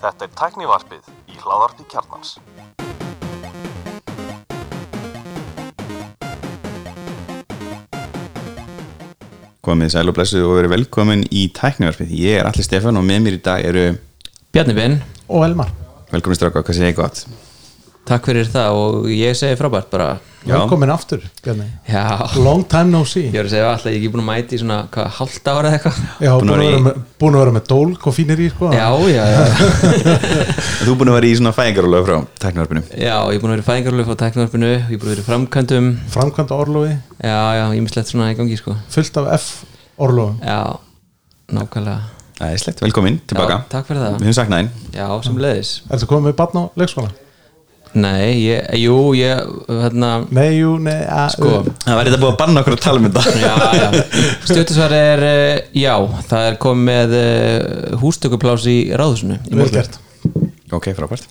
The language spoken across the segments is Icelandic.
Þetta er tæknivarpið í hláðarpi kjarnans. komið sæl og blessuð og verið velkomin í tæknivarpið. Ég er Alli Stefán og með mér í dag eru Bjarni Ben, og Elmar. Velkomin stráka, hvað segir ég gott? Takk fyrir það og ég segi frábært bara. Velkomin aftur long time no see. Ég voru að segja alltaf ég er ekki búin að mæti í svona, hvað, hálft ára eða eitthvað? Já, Búin í- með, búin að vera með dólk og fínir í sko. Já, já, já, þú er búin að vera í svona fæðingaróla frá tæknivarpinu. Já, ég er búin að vera í fæðingarlöf á teknvarpinu, ég er búin að vera í framkvæmdum. Framkvæmda orlofi. Já, já, ég mislegt svona í gangi, sko. Fullt af F orlofum. Já, nákvæmlega. Æslegt, velkomin tilbaka. Já, takk fyrir það. Við höfum saknað einn Já, sem leiðis. Ertu komið með barn á leikskóla? Nei, ég, jú, ég, hérna Nei, jú, nei a, Sko, Það var þetta búið að banna okkur að tala um þetta. Já, já. Stjórnisvar er, eh, já, það er komið með uh, hústökuplás í gert. Ok, frábært.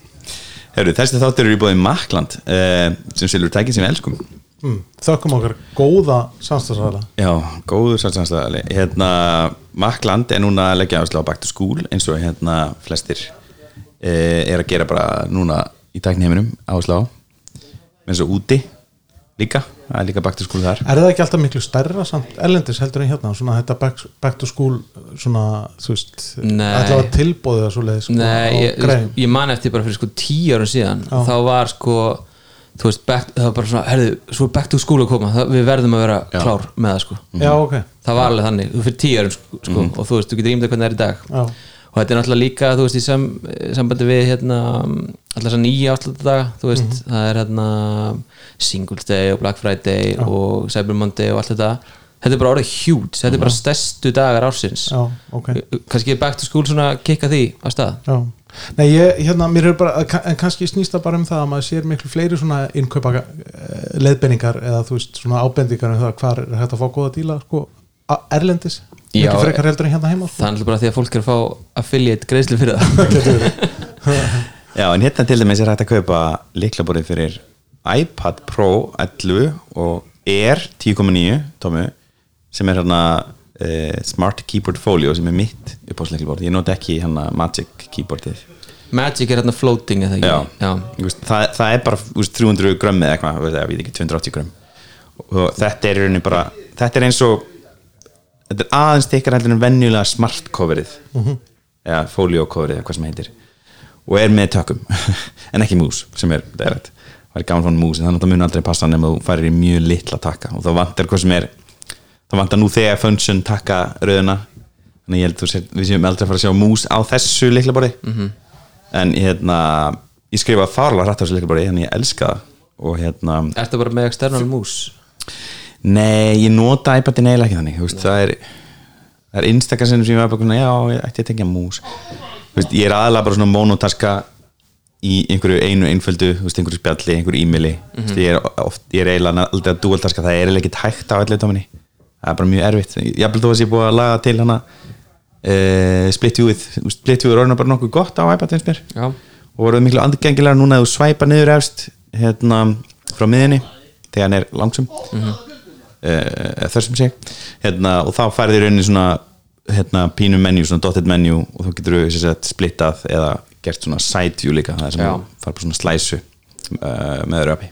Herru, þessi þáttur eru í bóði Makland uh, sem selur tækin sem við elskum. Mm, Þökkum okkar góða samstagsræðala Já, góður sælsamstæðali Hérna, Makland er núna að leggja áslá back to school eins og hérna flestir uh, er að gera bara núna í tækniheiminum áslá eins og úti líka, það er líka back to school þar. Er það ekki alltaf miklu stærra samt ellendis heldur en hérna svona þetta back, back to school svona, þú veist allavega tilbóðið að svo leið sko, Nei, á ég, ég man eftir bara fyrir sko tíu árum síðan Já. þá var sko þú veist, back, það var bara svona, herðu, svo er back to school að koma, það, við verðum að vera Já. klár með það sko, Já, ok. Það var alveg þannig þú fyrir tíu árum sko, sko og þú veist, þú getur ímyndað hvernig það er í dag. Já, og þetta er náttúrulega líka, þú veist, í sam, sambandi við hérna, alltaf þess að nýja áslutadaga, þú veist, Mhm. það er hérna Singles Day og Black Friday og Cyber Monday og allt þetta. Þetta er bara orðið huge, þetta er bara stærstu dagar ársins. Já, ok. Kannski er back to school svona að kikka því á stað? Já, nei ég, hérna, mér er bara en kannski snýst það bara um það að maður sér miklu fleiri svona innkaupa eh, leiðbenningar eða þú veist svona ábendingar um það hvar er hægt að fá góða díla sko, erlendis, Já, mikið frekar heldur en hérna heima. Það náttúrulega bara því að fólk er að fá affiliate greiðslu fyrir það. Já, en hérna til dæmis er hægt að kaupa líklaborið fyrir iPad Pro 11 og Air 10.9 tómu, sem er hérna uh, Smart Keyboard Folio sem er mitt uppáðsleiklaborð, ég noti ekki hérna Magic Keyboardið. Magic er hérna floating eða ekki? Já, Þú veist, það, það er bara þú veist, 300 grömm eða eitthvað, ég veit ekki 280 grömm og þetta er bara þetta er eins og þetta er aðeins stikkar heldur en venjulega smart coverið. Eða folio coverið eða hvað sem heitir. Og er með tökum. En ekki mús sem er, það er rétt það er gaman fann mús en þannig að það mun aldrei passa nema þú farir í mjög litla takka. Og þá vantar hvað sem er. Þá vantar nú þegar function takka rauðuna þannig ég held þú sér, við séum aldrei að fara að sjá mús á þessu litla borði. En hérna ég skrifa farlega hrætt á þessu litla borði þannig ég elska það. Og hérna Ertu bara með external mouse Nei, ég nota iPadin eiginlega ekki þannig veist, það er, er einstakar sem ég var bara já, ég ætti að tengja mús. Veist, ég er aðalega bara svona monotaska í einhverju einu einföldu, einhverju spjalli, einhverju e-maili. Mm -hmm. ég, ég er eiginlega aldrei að dualtaska, það er eiginlega ekki hægt á allir tóminni, það er bara mjög erfitt. Ég hafði þó að ég búið að laga til hana uh, splitjúið splitjúið er orðin bara nokkuð gott á iPad eins mér. Já, og voruð miklu andgengilega núna að þú svæpa niður efst hérna frá miðinni þegar hann er langsum. Mm -hmm. Þessum sé hérna, og þá færði í rauninni svona hérna, pínu menju, svona dotted menju og þá getur þú sagt, splittað eða gert svona side view líka það er sem Já. þú fara bara svona slæsu uh, með öðru appi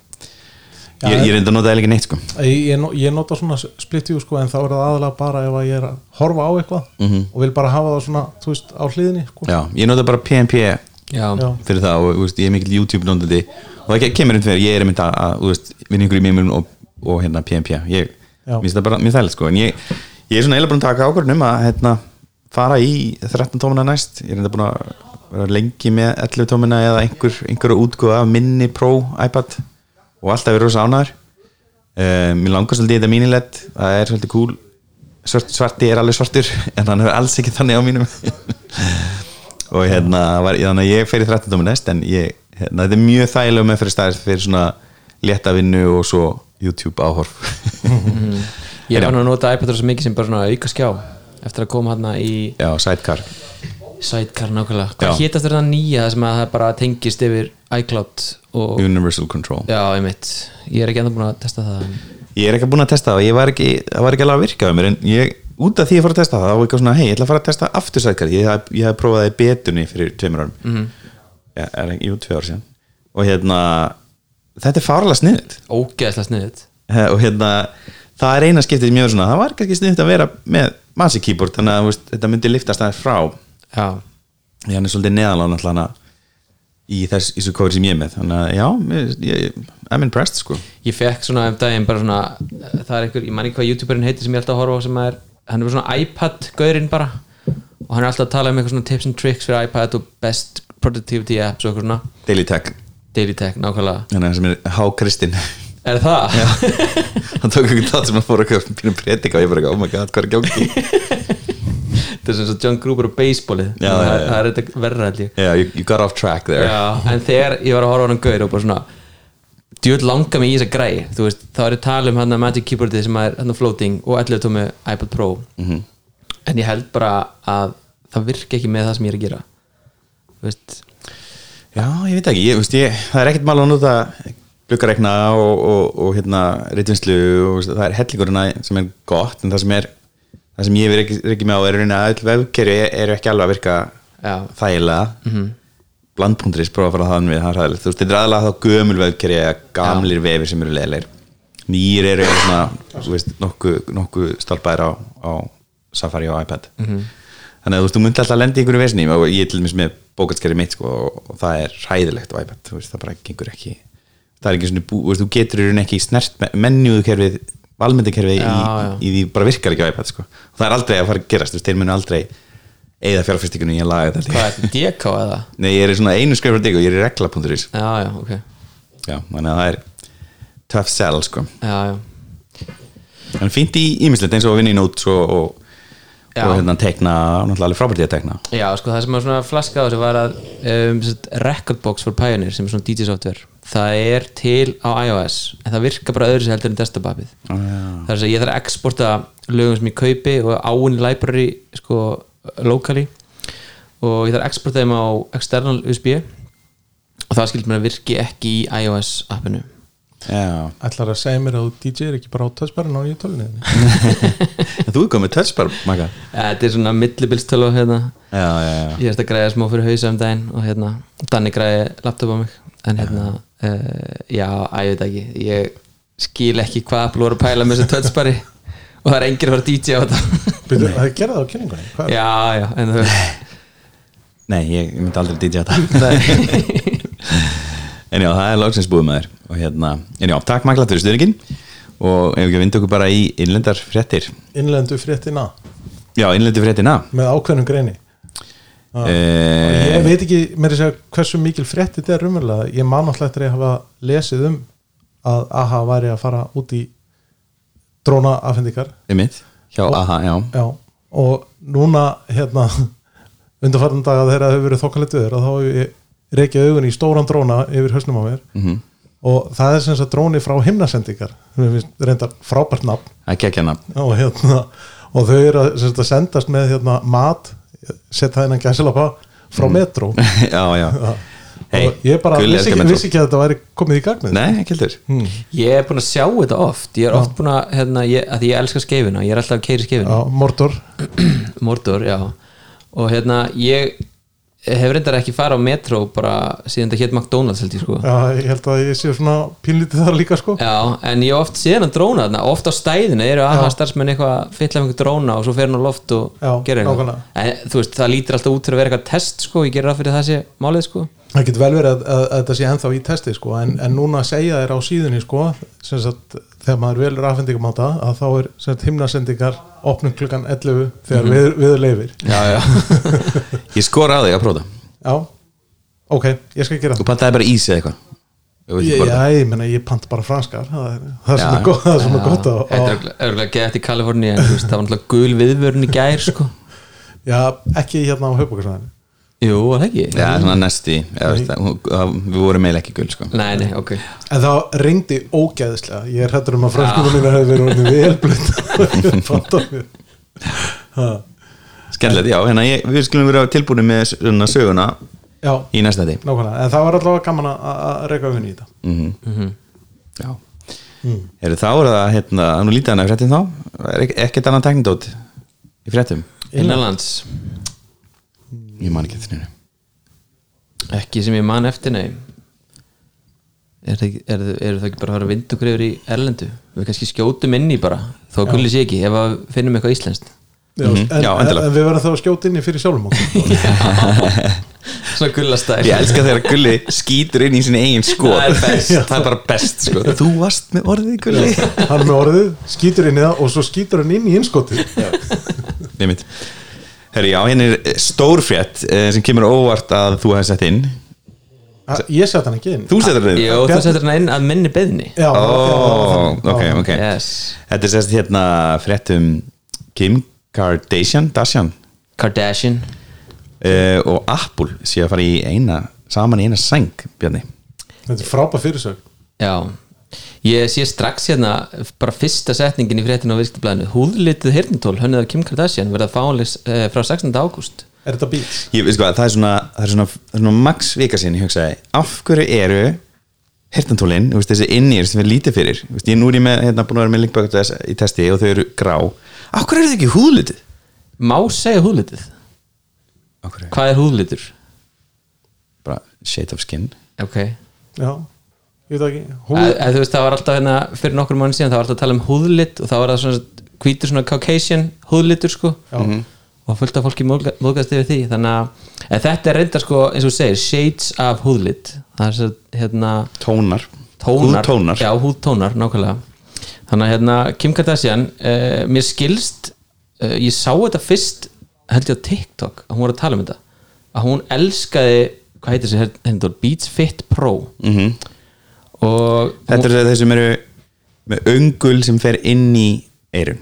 ég, ég reynda að nota það ekki neitt sko ég, ég, no- ég nota svona splitjú sko, en þá er það aðalega bara ef að ég er að horfa á eitthvað og vil bara hafa það svona þú veist, á hliðinni sko. Já, ég nota bara PNP já, Já. fyrir það og þú veist, ég er mikil YouTube notandi og það ke- kemur inn fyrir, ég er mynd að, að þú veist, vinna ykkur í mjög og, og hérna PNP ég, Já. Mér finnst það bara mjög þægilegt sko. En ég, ég er svona eiginlega búin að taka ákvörðun um að hérna, fara í 13 tómina næst. Ég er enda búin að vera lengi með 11 tómina eða einhver, einhverju útgóð af minni Pro iPad og alltaf verið rosa ánæður um, mér langar svolítið í þetta mínilegt það er svolítið cool. Svart, svarti er alveg svartur en hann er alls ekki þannig á mínum. Og hérna var, þannig ég fer í 13 tómina næst en ég, hérna, þetta er mjög þægilega með fyrir staðist fyrir svona létta vinnu og svo YouTube áhorf. Ég var nú að nota iPad svo mikið sem bara svona auka skjá eftir að koma hérna í já, sidecar. Sidecar nákvæmlega. Já. Hvað hétast þetta nýja sem að það bara tengist yfir iCloud og Universal Control. Já, einmitt. Ég er ekki ennþá búin að testa það ég er ekki búin að testa það ég var ekki, það var ekki alveg að virka með mér en ég út af því ég fór að testa það þá var ég svona, hei, ég ætla að fara að testa aftur sætkar ég, ég hef prófað það í betunni fyrir tveimur árum. Mm -hmm. ja, er, ekki- jú, tvei ára síðan. Og hérna, þetta er farlega sniðið ógeðslega sniðið og hérna, það er eina skiptið mjög svona, það var kannski sniðið að vera með Masi keyboard, þannig að veist, þetta myndi liftast aðeins frá. Já, hann er svolítið neðalána allana í þess, þessu kóri sem ég er með. Þannig að já, ég, I'm impressed sko. Ég fekk svona um daginn bara svona það er einhver, ég man ekki hvað youtuberinn heitir sem ég alltaf horfa á sem er, hann er svona iPad-gaurinn bara. Og hann er alltaf að tala um eitthvað svona tips and tricks fyrir iPad og best productivity apps og eitthvað svona. Daily Tech, daily tech, nákvæmlega. Þannig að sem er Há Kristinn. Er það? hann tók einhvern þátt sem að fóra eitthvað pínum predika og ég bara, oh my god, hvað er gjóki þetta er sem svo John Gruber og baseballið. Já, það, já, já. það er þetta verra ég. Yeah, you, you got off track there. Já, en þegar ég var að horfa á hann gaur og bara svona djúð langa mig í þessa græ þú veist, þá er ég að tala um hann að Magic Keyboardið sem er hann floating og 11 tómi iPad Pro. Mhm. en ég held bara að það virka ekki með það sem ég er að gera. Þú veist, Já, ég veit ekki, ég, veist, ég, það er ekkert mál að nota glukkareikna og, og, og hérna reytvinslu og það er hellingurina sem er gott en það sem er það sem ég er ekki með á er að öll vefkerfi eru ekki alveg að virka Já. þægilega mm -hmm. blandpunktris, prófa að fara þann við það er þú veist, þetta er aðalega þá gömul vefkerfi eða gamlir vefir sem eru leðilegir nýjir eru nokkuð nokku stálpæðir á, á Safari og iPad -hmm. þannig að þú veist, þú myndi alltaf að lenda í einhverju vesni og ég er til dæmis með bókaldskeri mitt sko, og, það er hræðilegt á iPad veist, það bara gengur ekki. Það er ekki svona, bú, veist, þú getur í rauninni ekki snert menjúðukerfið, valmyndakerfið í, í því bara virkar ekki á iPad sko. og það er aldrei að fara að gerast, þeir munu aldrei eða í að laga þetta. Hvað er þetta, DK eða? Nei, ég er svona einu skrif frá dig og ég er í regla.is Já, já, ok. Já, þannig að það er tough sell sko. Já, já, En fínt í ímislegt eins og að vinna í nót og, og, Já. og hérna tekna náttúrulega alveg frábært í að tekna já, sko það sem var svona flaska á þessu var að um, Recordbox for Pioneer sem er svona DJ software það er til á iOS en það virkar bara öðru sér heldur en desktop-appið. Já, já. það er að ég þarf að exporta lögum sem ég kaupi og áinn library sko locally. Og ég þarf að exporta þeim á external USB og það skilt mér að virki ekki í iOS appinu ætlar að segja mér að DJ er ekki bara á töðsparinn á í tölunni en þú er komið touchbar, Maka þetta er svona millibilstölu hérna. Já, já, já. Ég erst að græða smá fyrir hausa um daginn og hérna, Danni græði laptop á mig. En hérna, uh, já, að ég veit ekki. Ég skil ekki hvað Apple voru að pæla með þessu touchbari og það er enginn að fara DJ á þetta. Byrju, það gerði það á kynningunni? Hvað? Já, já, en þú Nei, ég myndi aldrei DJ þetta En já, það er loksins búið með þér og hérna, en já, takk Magla fyrir styrkinn og ef ekki að vinda okkur bara í innlendar fréttir? Innlendu fréttina? Já, innlendu fréttina. Með ákveðnum greini. Eh, ég veit ekki mér að segja hversu mikil frétt þetta er rumurlega ég man alltaf eftir að hafa lesið um að AHA væri að fara út í dróna afhendingar Einmitt, hjá AHA, já. Já, og núna hérna undarfarnan dag að þeirra hefur verið þokkalegt viður og þá hef ég reykja augun í stóran dróna yfir hausnum á mér. Mhm. og það er sem sagt dróni frá himnasendingar. Reyndar frábært nafn. Er og, hérna, og þau eru að, sem sagt, að sendast með hérna, mat setja þennan gæsilapa frá metró. Já, já. Já. Hey, og ég bara vissi ekki, Metro. vissi ekki að þetta væri komið í gagnið Nei, ekki heldur. Ég er búin að sjá þetta oft. Ég er oft búin að, hérna, ég, að því ég elska skeifina ég er alltaf að keiri skeifina Já, Mordor Mordor, já. Og hérna, ég hef reyndar ekki farið á metro bara síðan þetta hétt McDonalds held ég sko. Já, ég held að ég sé svona pínlítið þar líka sko. Já, en ég oft séð hann dróna þarna. Oft á stæðinu eru aðhafa starfsmenn eitthvað að fylla um einhver dróna og svo fer hann á loft og Já, gerir eitthvað. en þú veist, það lítur alltaf út fyrir að vera eitthvað test sko, ég gerir það fyrir það sé málið sko. Það getur vel verið að, að, að þetta sé ennþá í testi sko, en, en núna segja þér á síðunni sko, sem sagt, þegar maður velur afhendingum á það, að þá er himnasendingar opnum klukkan 11 þegar við, við leifir Já, já, Ég skora á þig að prófa Já, ok, ég skal gera Þú pantaði bara ísi eða eitthvað? Ég, já, ég menna, ég panta bara franskar. Það er, það er Já. svona, gott, það er svona gott að, þetta er örugglega gett í Kaliforni það var náttúrulega gul viðvörun í gær sko. Já, ekki hérna á höfbókarsvæðinu Jú, var það ekki? Já, svona næsti það, Við vorum eiginlega ekki gul sko. Nei, nei, ok. En það ringdi ógæðislega Ég er hættur um að franskunum mínu hefur verið orðin mér. Ha, Skemmtilegt, já, hérna ég, við skulum vera tilbúinu með svona söguna Já, í næsta því nákvæmlega En það var allavega gaman að- að reyka auðvunni í þetta. Mm Já. Eru þá er það, hérna, nú lítið hann að fréttin þá. Er ek ekkert annað teknindót í fréttum? Innanlands ég man ekki þetta ekki sem ég man eftir nei. Er er, er það ekki bara að fara vindugreifur í Erlendu? Við kannski skjótum inn í bara þó að gulli sé ekki ef að finnum eitthvað íslenskt. Já, Mhm, en, já, en, við verðum þá að skjóta inn í fyrir sjálfum okkur. Svona gullastæl. Ég elska þegar Gulli skýtur inn í sinni eigin sko Það er best. það er bara best sko. Þú varst með orðið Gulli. Hann með orðið, skýtur inn í það og svo skýtur hann inn í innskotið. Nefnt. Herri, já, hérna er stórfrétt eh, sem kemur óvart að þú hefði sett inn. Ha, ég sett hann ekki inn. Þú setur það inn? Jó, þú setur hana inn að minni beðni já, Ó, já, ok, ok. Yes. Þetta er sérst hérna frétt um Kim Kardashian Dashian Kardashian. Uh, og Apple sé að fara í eina saman í eina sæng, Bjarni. Þetta er frábæð fyrirsög Já, ég sé strax hérna bara fyrsta setningin í fréttinu á viðskiptablaðinu húðlitið hirnitól hönnið af Kim Kardashian verða fális eh, frá 16. ágúst er þetta beats? Ég veist hvað, það er svona, það er svona, það er svona max vika sinni, ég hugsaði, af hverju eru veist, þessi innýr sem er lítið fyrir, þú veist, ég nú er ég með hérna búin að vera með linkbökt í testi og þau eru grá af hverju eru þau ekki húðlitið? Má segja húðlitið? Af hverju? Hvað er húðlitur? Bara shade of skin Ok já, ég veit ekki. Eð, Þú veist, það var alltaf hérna fyrir nokkur mánu síðan það var alltaf að tala um húðlit og það var það svona hvítur svona Caucasian húðlitur sko. Já. og fullt af fólki móðgast yfir því þannig að en þetta er reynda sko eins og segir shades af húðlit. Það er svo hérna tónar, tónar, húðtónar. Já, húðtónar, nákvæmlega. Þannig að hérna Kim Kardashian uh, mér skilst uh, ég sá þetta fyrst held ég á TikTok að hún var að tala um þetta. Að hún elskaði, hvað heitir þessi hendur, Beats Fit Pro. Mhm. Og þetta er þeir sem eru með öngul sem fer inn í eirun,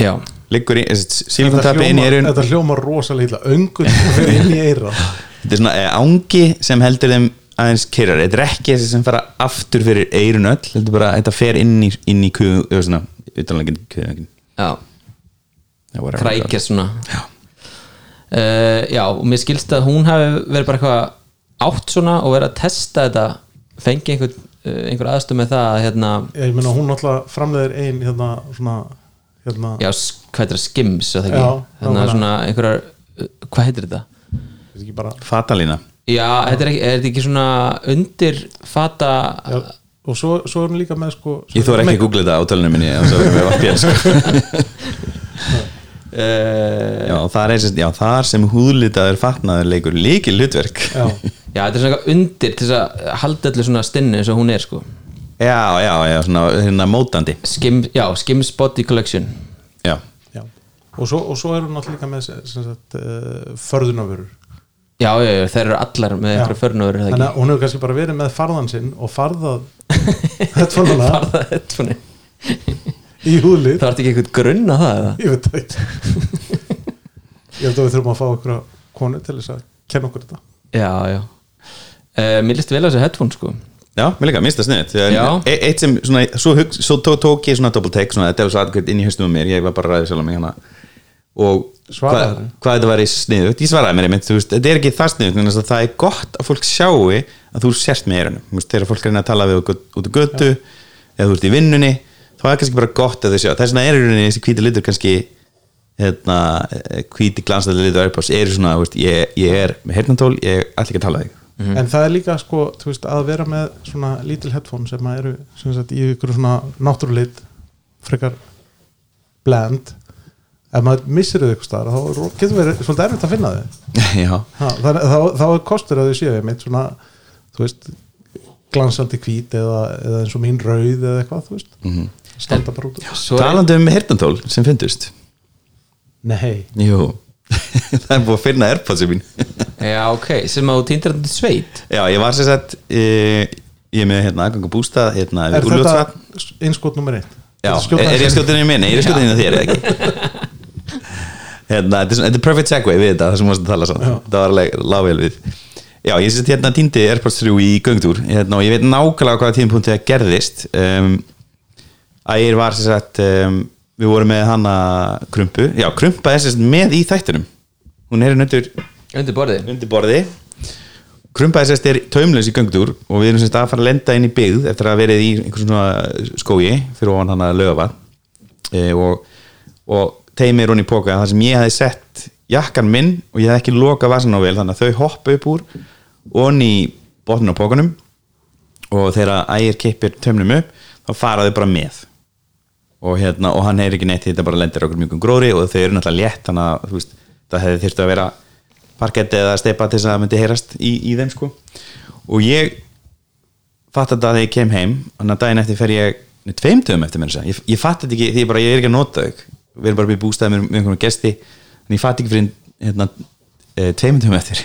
já, liggur í, þetta sílkontapi inn í eirun þetta hljómar rosalega illa. Öngun fyrir inn í eira þetta er svona eh, angi sem heldur þeim aðeins kyrrar, þetta er ekki þessi sem fara aftur fyrir eirun öll, heldur bara að þetta fer inn í, inn í kuðu, eða svona utanlegin kuðungin já. Krækja svona. Já. uh, já, og mér skilst að hún hafi verið bara eitthvað átt svona og verið að testa þetta fengi einhver, uh, einhver aðstöð með það að hérna, ég meina hún náttúrulega framleiðir ein hérna svona hérna, já, hvað heitir það? Skims Já, hérna svona einhverjar, uh, hvað heitir þetta? Bara fatalína. Já, þetta er, ekki, er þetta ekki svona undir fata já, og svo, svo er hún líka með sko ég þú er ekki að googla þetta á tölunum minni og svo erum við vappið sko. uh, já, það er og já, þar sem húðlitaður fatnaður leikur líkil hlutverk já, já, þetta er svona eitthvað undir til að halda allir svona stinni eins og hún er sko. Já, já, já, svona hérna mótandi. Skim, já, Skims Body Collection. Já, já. Og, svo, og svo er hún náttúrulega líka með sem sagt, uh, förðunavörur já, já, já, þeir eru allar með einhverja förnöður eða þannig ekki? Að hún hefur kannski bara verið með farðan sinn og farðað headphone-una Farða headphone í húðlið. Það ert ekki eitthvað grunn að það eða? ég veit það ekki. Ég held að við þurfum að fá okkur konu til þess að kenna okkur þetta. Já, já. Uh, Mér líst vel á þessu headphone sko. Já, mér líka, minnst það sniðt Já. e eitt sem, svona, svo, hug, svo tók, tók ég svona double take, svona, þetta var svo aðgjöld inn í haustum um mér, ég var bara að ræða sjálf mig hérna. Og hvað, hvað þetta var í sniðut, ég svaraði mér einmitt, þú veist, þetta er ekki það sniðut, það er gott að fólk sjáu að þú sért með veist, þegar fólk reyna að tala við út út á götu, eða þú ert í vinnunni þá er kannski bara gott að þau sjá. Þess vegna er í rauninni þessi hvíti litur kannski hérna, eh, hvíti glanslega litur Airpods eru svona, þú veist, ég, ég er með hernantól, ég ætla ekki að tala við þig. En það er líka sko, þú veist, að vera með svona lítil headphone sem að eru sem sagt, í ykkur svona náttúrulit frekar blend ef maður missir þau ykkur staðar þá er- getur verið svolítið erfitt að finna þau. Þá, þá er kostur að þau séu mitt svona, þú veist glansandi hvít eða, eða eins og mín rauð eða eitthvað, þú veist standa bara út talandi um hernantól sem fundust nei, jú, það er búið að finna Airpodsi mín. Já, ok, sem þetta til sveit. Já, ég var sér sett e, ég er með hérna aðgang að bústa hérna, er þetta einskot nummer eitt? Já, er, er ég skjóta henni minni? Er ég skjóta henni þér eða ekki? hérna, þetta er, er perfect segue við þetta, það sem varst að tala saman. Já. þetta var alveg lágvel við. Já, ég sett hérna týndi Airpods 3 í göngtúr hérna, og ég veit nákvæmlega á hvaða tímapunkti það gerðist. Um, ég var sér sagt um, við vorum með hana Krumpu. Já, Krumpa er sér sagt með í þættinum. Hún er undir, Undir borði undir borði Krumpa er sérst er taumlaus í göngtúr og við erum sérst að fara að lenda inn í byggð eftir að verið í einhvers svona skógi fyrir ofan hann að löfa e, og, og teimir hún í póka þar sem ég hefði sett jakkan minn og ég hefði ekki lokað vasan á vel þannig að þau hoppa upp úr og í botnin á pókanum og þegar ægir kippir tömnum upp þá fara þau bara með og, hérna, og hann heyri ekki neitt þetta bara lendir okkur mjögum gróðri og þau eru náttúrulega létt þannig að veist, það hefði þyrftu að vera parketti eða steipa til þess að það myndi heyrast í, í þeim sko. Og ég fatt að þegar ég kem heim þannig að daginn eftir fer ég nei, tveim töfum eftir mér ég, ég fatt þetta ekki því ég, bara, ég er ekki að nota þau. Við erum bara býð bústæði með, einhvern gesti en ég fatt ekki fyrir hérna, e, tveim töfum eftir.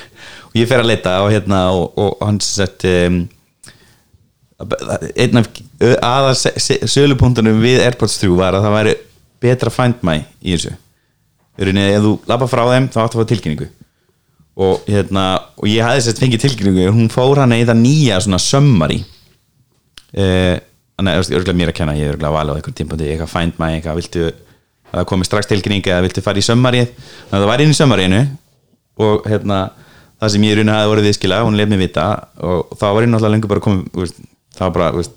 Og ég fer að leita og, hérna, og, og, hann sett um, einn af aðal sölupunktunum við Airpods 3 var að það væri betra find my í þessu. Ef þú lappa frá þeim þá áttu að fá tilkynningu. Og, hérna, og ég hafði sett fengið tilkynningu og hún fór hann það nýja svona summary. Eh, þannig að örgulega mér að kenna ég er örgulega að vala á einhvern tímpandi eitthvað find my, eitthvað viltu að það komi strax tilkynning eða viltu fara í summaryð þannig að það var inn í summaryinu og hérna það sem ég í rauninni hafði voruð viðskila hún lef mér vita og þá var ég náttúrulega lengur bara þú veist, þá bara, veist,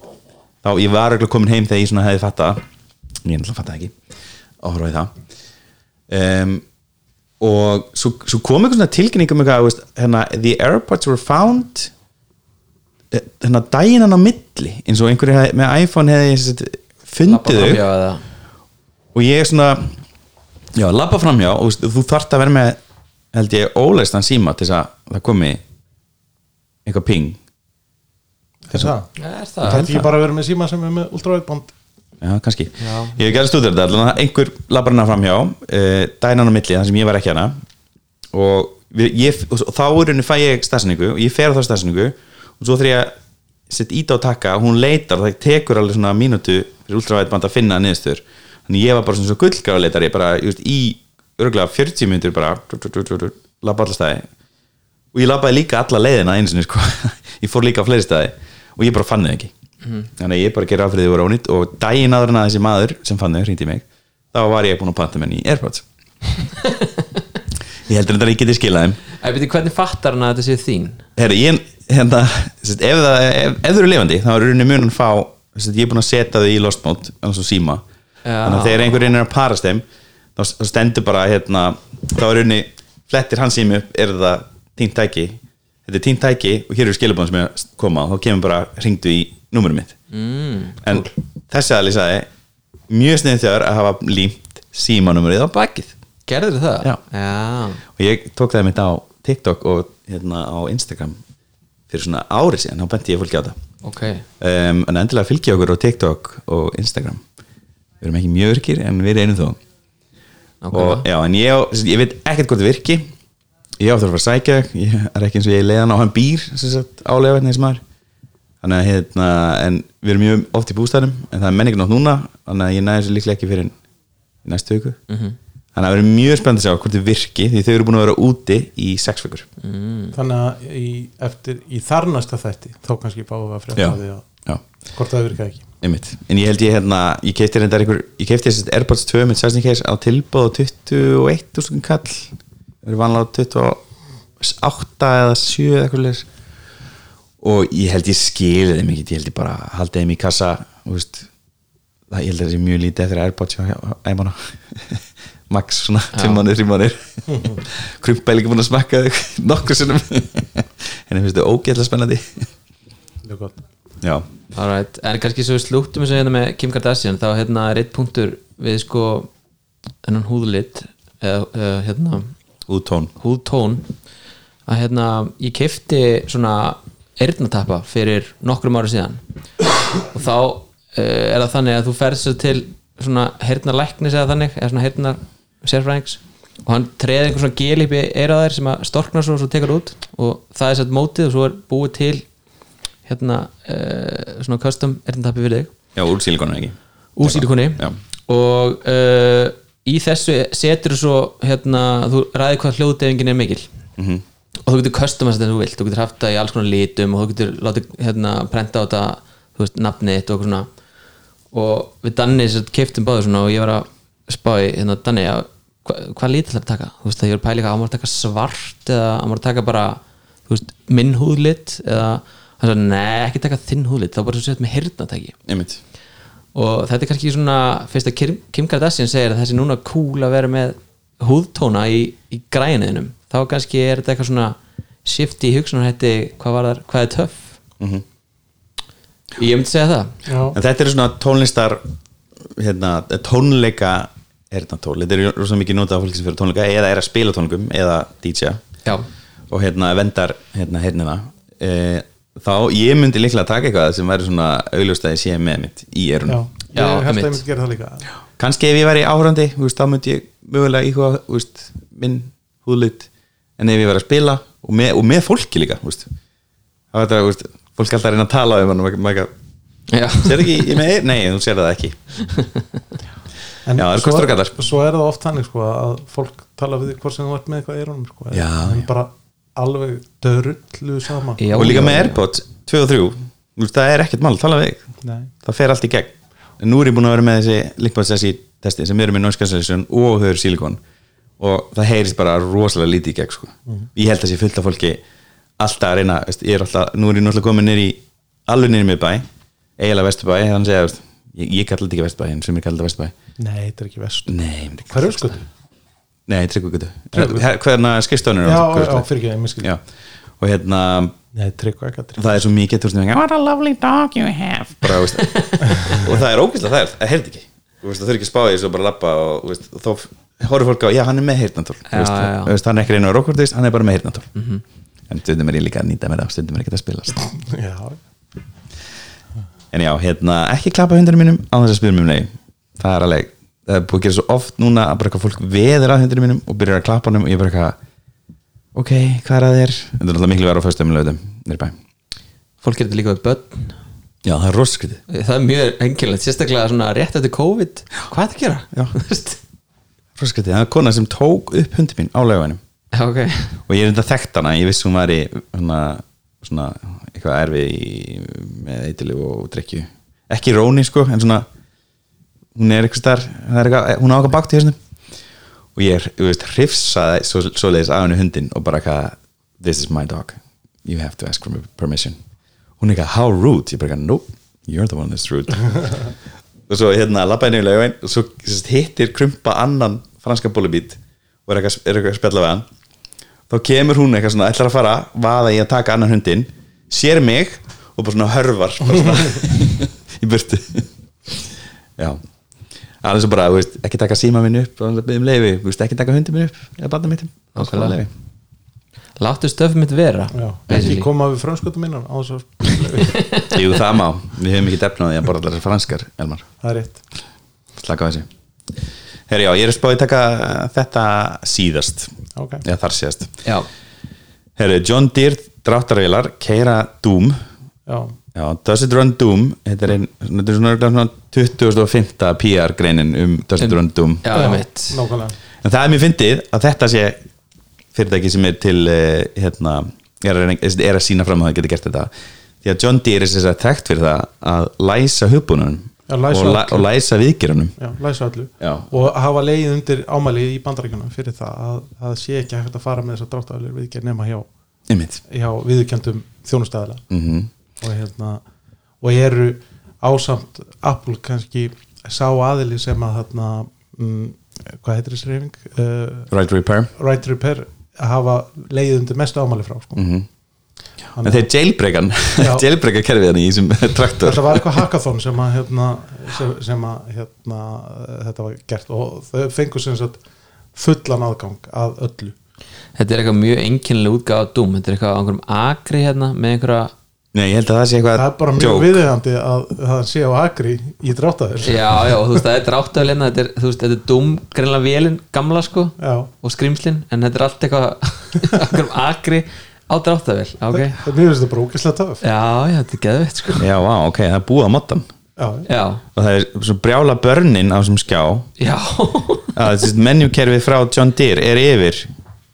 þá ég var örgulega komin heim þegar ég svona hefði fatta ég náttúrulega fatta ekki áhverfa í það. Um, og svo, svo kom eitthvað svona tilkynning um eitthvað, veist, hérna the airpods were found eh, hérna daginn hann á milli. Eins og einhverju með iPhone hefði sagt, fundið þau. og ég svona já, labba framhjá og veist, þú þarft að vera með held ég óleistan síma til þess að það komi eitthvað ping þess að er það það? Ekki bara að vera með síma sem er með ultravætband já, kannski, ég hef gerði stúdur þetta einhver labbar hana framhjá uh, dænan á milli, þar sem ég var ekki hana. Og, við, ég, og þá er henni fæ ég stafsningu og ég fer á þá stafsningu og svo þegar ég sett ít á takka og hún leitar, það tekur alveg svona mínútu fyrir ultravætband að finna niðurstöður. Þannig ég var bara svona svo gullgráleitar ég bara, just, í örgulega 40 minnur bara labba alla staði. Og ég labbaði líka alla leiðina einu sinni sko. ég fór líka á fleiri staði og ég bara fann þau ekki. Þannig að ég bara gerði áfriðið voru ónýtt. Og daginn áður en að þessi maður sem fann þau hringdi mig þá var ég búin að panta menn í Airpods. Ég heldur þetta að ég geti skilað þeim. Æ, beti, hvernig fattar hann að þetta sé þín? Herri, ég, hérna, ef, það, þau eru lifandi þá er rauninni mun að fá ég er búin að setja þau í lost mode annars og síma. Þannig að þegar einhver reynir að parast þeim þá, stendur bara hérna, þá er rauninni flettir hans sími upp er það tínt tæki þetta er tínt tæki og hér eru skilabóðan sem er að koma. Og þá kemur bara hringdu í númurum mitt. Mm, en þessi aðli sagði mjög sniðið þjóðar að hafa límt símanúmerið á bakið. Gerður það? Já. Já. og ég tók það mitt á TikTok og hérna á Instagram fyrir svona ári síðan, þá benti ég fólki á það. Ok. Um, en endilega fylgja okkur á TikTok og Instagram. Við erum ekki mjög virkir en við erum þó. Ok. og já, en ég, ég veit ekkert hvort það virki ég áttur að fara að sækja ég er ekki eins og ég leiðan á hann býr álega veitni sem maður. Þannig að hérna, en við erum mjög oft í bústæðum en það er menningi nátt núna þannig að ég næði þessu líklega ekki fyrir næstu viku. -hmm. þannig að það verður mjög spennt að sjá hvort þau virki því þau eru búin að vera úti í sex vikur. Þannig að í, eftir, í þarnasta þætti þá kannski við að af því að hvort það virka ekki. Einmitt. en ég held ég hérna ég keipti einhver, ég keipti þessi Airpods 2 með charging case á tilbúð á 21.000 kall það eru vanlega 28 eða 7 eða eitthvað leis og ég held ég skilði þeim ekki ég held ég bara haldið þeim í kassa þú veist, það ég held að það sé mjög lítið eftir Airpods æmana max svona 5 mannir, 3 mannir krumpæl ekki búin að smakka þau nokkur sinnum. En ég finnst þau ógeðlega spennandi. Mjög gott. Já, Alright. En kannski svo við slúttum þessu hérna með Kim Kardashian þá hérna er eitt punktur við sko hennan húðlit eða eða, hérna úttón húðtón. Að hérna ég kefti svona eyrnatappa fyrir nokkrum ára síðan. Og þá uh, er það þannig að þú ferð sér til svona heyrnarlæknis eða þannig eða svona heyrnar sérfræðings og hann treði einhver svona gel upp í eiraðar sem að storknar svo og svo tekur það út. Og það er sett mótið og svo er búið til hérna uh, svona custom eyrnatappi fyrir þig. Já, úr sílikonu ekki? Úr sílikoni Já. og uh, í þessu setur svo hérna, þú ræði hvað hljóðdefingin er mikil. Mhm. og þú getur customast þetta þú vilt, þú getur haft það í alls konar litum og þú getur látið hérna prenta á þetta þú veist, nafnið þitt og eitthvað svona. Og við Danni sér keiftum báður svona og ég var að spá í hérna Danni að hva, hvað lit ætlar að taka, þú veist, það ég var að pæla eitthvað á maður að taka svart eða á maður að taka bara þú veist, minn húðlit eða hann sagði, nei, ekki taka þinn húðlit þá bara svo sett með einmitt og þetta er kannski svona fyrst að Kim, Kim Kardashian segir að þessi núna cool að vera með húðtóna í, í græniðinum. Þá kannski er þetta eitthvað svona shift í hugsunarhætti hvað þar, hvað er töff. Ég myndi segja það. Já, en þetta eru svona tónlistar hérna, tónleika er þetta tól, þetta er rosa mikið notað af fólki sem fyrir tónleika eða er að spila tónleikum eða DJ já, og hérna vendar hérna hernina e, þá ég myndi líklega taka eitthvað sem væri svona augljóst að ég sé með mitt í já, erunum ég Já, held að ég myndi gera það líka kannski ef ég væri áhörandi veist, þá myndi ég mögulega íhuga þú veist, minn húðlut en ef ég væri að spila og með, og með fólki líka þú veist. þá er þetta fólk er alltaf að reyna að tala um hann og maður- maður ekki já, sér ekki í með eir? Nei, þú sér það ekki En Já, svo kostur og gallar. Svo er það oft þannig sko að fólk tala við því hvort sem þú ert með eitthvað í eyrunum sko Já, en já. bara alveg dörrullu saman. Já. Og líka já, með. Airpods 2 og 3 þú veist, það er ekkert mál, tala við það fer allt í gegn. En nú er ég búin að vera með þessi SE testi sem eru með noise cancellation og þau eru silikon. Og það heyrist bara rosalega lítið í gegn sko. ég held að sé fullt af fólki alltaf að reyna, veist, ég er alltaf, nú er ég náttúrulega komin nýr í alveg nýr í miðbæ eiginlega vesturbæ, þannig segja veist, ég, ég kallar þetta ekki vesturbæ, en sem ég kallar þetta vesturbæ. Nei, þetta er ekki vest nei, ég myndi ekki Hver kalla er sko? Nei, Tryggvagötu. Hvernig skistónur Já, já, fyrir ekki, ég miskil og hérna Nei, tryggva ekki að tryggva það er svo mikið what a lovely dog you have. Bara, veist, og það er ógæslega er það heyrði ekki. Þú þurfi ekki að spá í þessu og bara lappa og veist, þá horfður fólk á, já hann er með heyrnantól hann er ekki reyna á rokkvöldist, hann er bara með heyrnantól en stundum er ég líka að nýta mér það stundum er ekki að spilast. Já, en já, hérna, ekki klappa hundunum mínum á þess að spila mér nei. Það er alveg, það er búið að gera svo oft núna að bara eitthvað fólk veður að hundunum mínum og byrjar að klappa honum og ég bara eitthvað ok, hvað er að þér? Þetta er alltaf miklu verið á föstum lögum nýr bæ. Fólk getur þetta líka við börn. Já, það er roskritið það er mjög engilegt, sérstaklega svona rétt eftir COVID. Hvað er þetta að gera? Roskritið, það er kona sem tók upp hundi mín á lögunum já, ok. Og ég er enda þekkt hana, ég vissi hún var í svona, svona eitthvað erfið í, með eitthilif og drikju ekki róni sko, en svona hún er eitthvað starf, hún á eitthvað bátt í þessum og ég er, þú veist, hrifsaði svo, svoleiðis af henni hundin og bara eitthvað this is my dog, you have to ask for permission. Hún er eitthvað, how rude? Ég bara eitthvað, nope, you're the one that's rude. Og svo hérna labbaði niður laugin og svo hittir krumpa annan franska bólubít og er eitthvað, er eitthvað að spjalla við hann. Þá kemur hún eitthvað svona, ætlar að fara vaða í að taka annan hundin sér mig og bara svona hörvar bara svona, í burtu. Já alveg svo bara, þú veist, ekki taka síma minn upp og um veist, ekki taka hundin minn upp eða barna mitt. Láttu stöfum mitt vera já. Ekki koma við þess að Jú, það má, við hefum ekki defnaði að borða allar þessar franskar, Elmar. Það er rétt. Slaka á þessu. Herri, já, ég er að spáði taka þetta síðast. Ok. eða þar síðast. Já, Herri, John Deere dráttarvélar keira Doom. Já, Já, Does It Run Doom þetta er, ein, þetta er svona, svona 2005. PR greinin um Does It Run Doom. já, mitt nákvæmlega. En það er mér fyndið að þetta sé fyrirtæki sem er til uh, hérna, er, að er að sína fram að það geti gert þetta. Því að John Deere er þess að þekkt fyrir það að læsa hugbúnunum Já, læsa og, læ, og læsa viðgerunum Já, læsa öllu. Já. og hafa leið undir ámæli í bandaríkjunum fyrir það að það sé ekki hægt að fara með þessar dráttaðalir viðgerð nema hjá, hjá viðurkjöndum þjónustæðala mm og, hérna, og eru ásamt Apple kannski sá aðili sem að þarna, mm, hvað heitir þessi reyfing? Uh, Right Repair right Repair hafa leið undir mestu ámæli frá sko. mm Þannig en þeir jailbreakan Já. jailbreaka kerfið hann í þessum traktor þetta var eitthvað hackathon sem að, hérna, sem, sem að hérna, þetta var gert og þau fengu sem sagt fullan aðgang að öllu þetta er eitthvað mjög einkennileg útgáð af Doom þetta er eitthvað á einhverjum akri hérna með einhverja Nei, ég held að það sé eitthvað það er bara mjög joke. viðegandi að það sé á agri í dráttaður já, já, þú veist, það er þetta er, þú veist, þetta er Doom, greinlega vélin gamla sko, Já. og skrimslin en þetta er allt eitthvað á akri á dráttöfl, ok. Já, það mér finnst þetta bara ógæslega töf já, þetta er geðveitt sko. Já, vá, ok, það er búið á moddan. Já, já, og það er svo brjála börnin á þessum skjá. Já. Að þessi menjukerfið frá John Deere er yfir.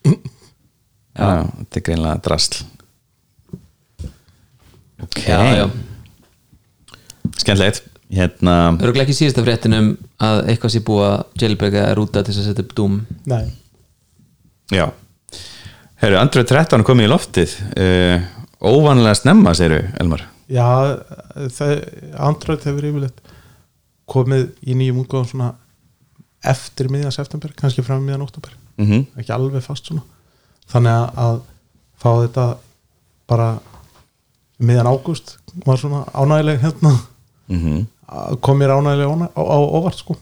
Já, þetta er greinlega drasl Ok. Já, já, Skemmtilegt. Hérna, örgulega ekki síðasta fréttinum að eitthvað sé búið að jailbreaka er úta til þess að setja upp Doom. Nei, já. Herru, Android 13 er komið í loftið. Uh, Óvanlega snemma, segir Elmar? Já það, Android hefur yfirleitt komið í nýjum útgáðum svona eftir miðjan september, kannski fram miðjan oktober mm ekki alveg fast svona. Þannig að, að fá þetta bara miðjan ágúst var svona ánægileg hérna. -hmm. að kom mér ánægileg á, á, á óvart sko.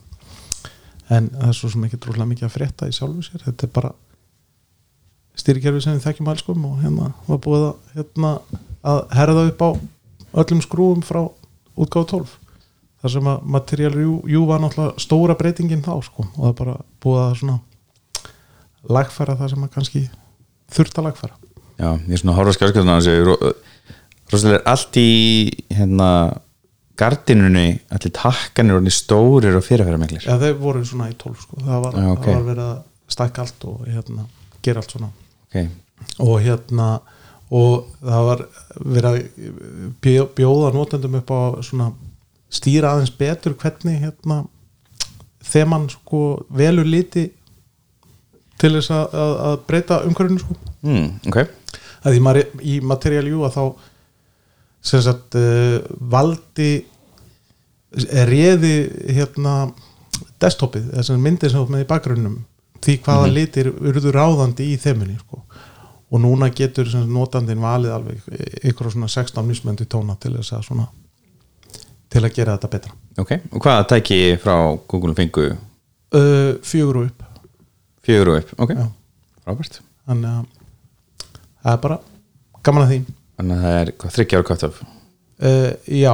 En það er svo sem ekki trúlega mikið að frétta í sjálfu sér. Þetta er bara stýrikerfi sem við þekkjum alskum og hérna var búið að, hérna, að herða upp á öllum skrúum frá útgáðu 12 þar sem að Material Jú var náttúrulega stóra breytingin þá sko og það er bara búið að svona lagfæra það sem að kannski þurft að lagfæra. Já, ég er svona að horfa skjálskjölduna Róslega er allt í hérna gardinunni, allir takkanir og stórir og fyrirferðarmenglir Já, þeir voru svona í 12 sko. Það var, Já, ok. það var verið að stækka allt og hérna, gera allt svona. Okay. og hérna og það var verið að bjó- bjóða notendum upp á svona stýra aðeins betur hvernig hérna þegar mann sko velur liti til þess að, að, að breyta umhverfinu sko. Mm, ok. Að í Material U að þá sem sagt uh, valdi réði hérna desktopið, þess að myndið sem ert með í bakgrunnum því hvaða litir urðu ráðandi í þeimunni sko. og núna getur sagt, notandinn valið alveg ykkur svona 16 mismöndi tóna til þess að svona til að gera þetta betra. Ok, og hvaða tæki frá Google fengu? Uh, fjögur og upp. Fjögur og upp, ok, frábært. Þannig að það er bara gaman að því Þannig að það er hvað, þryggja ára kvart af uh, já,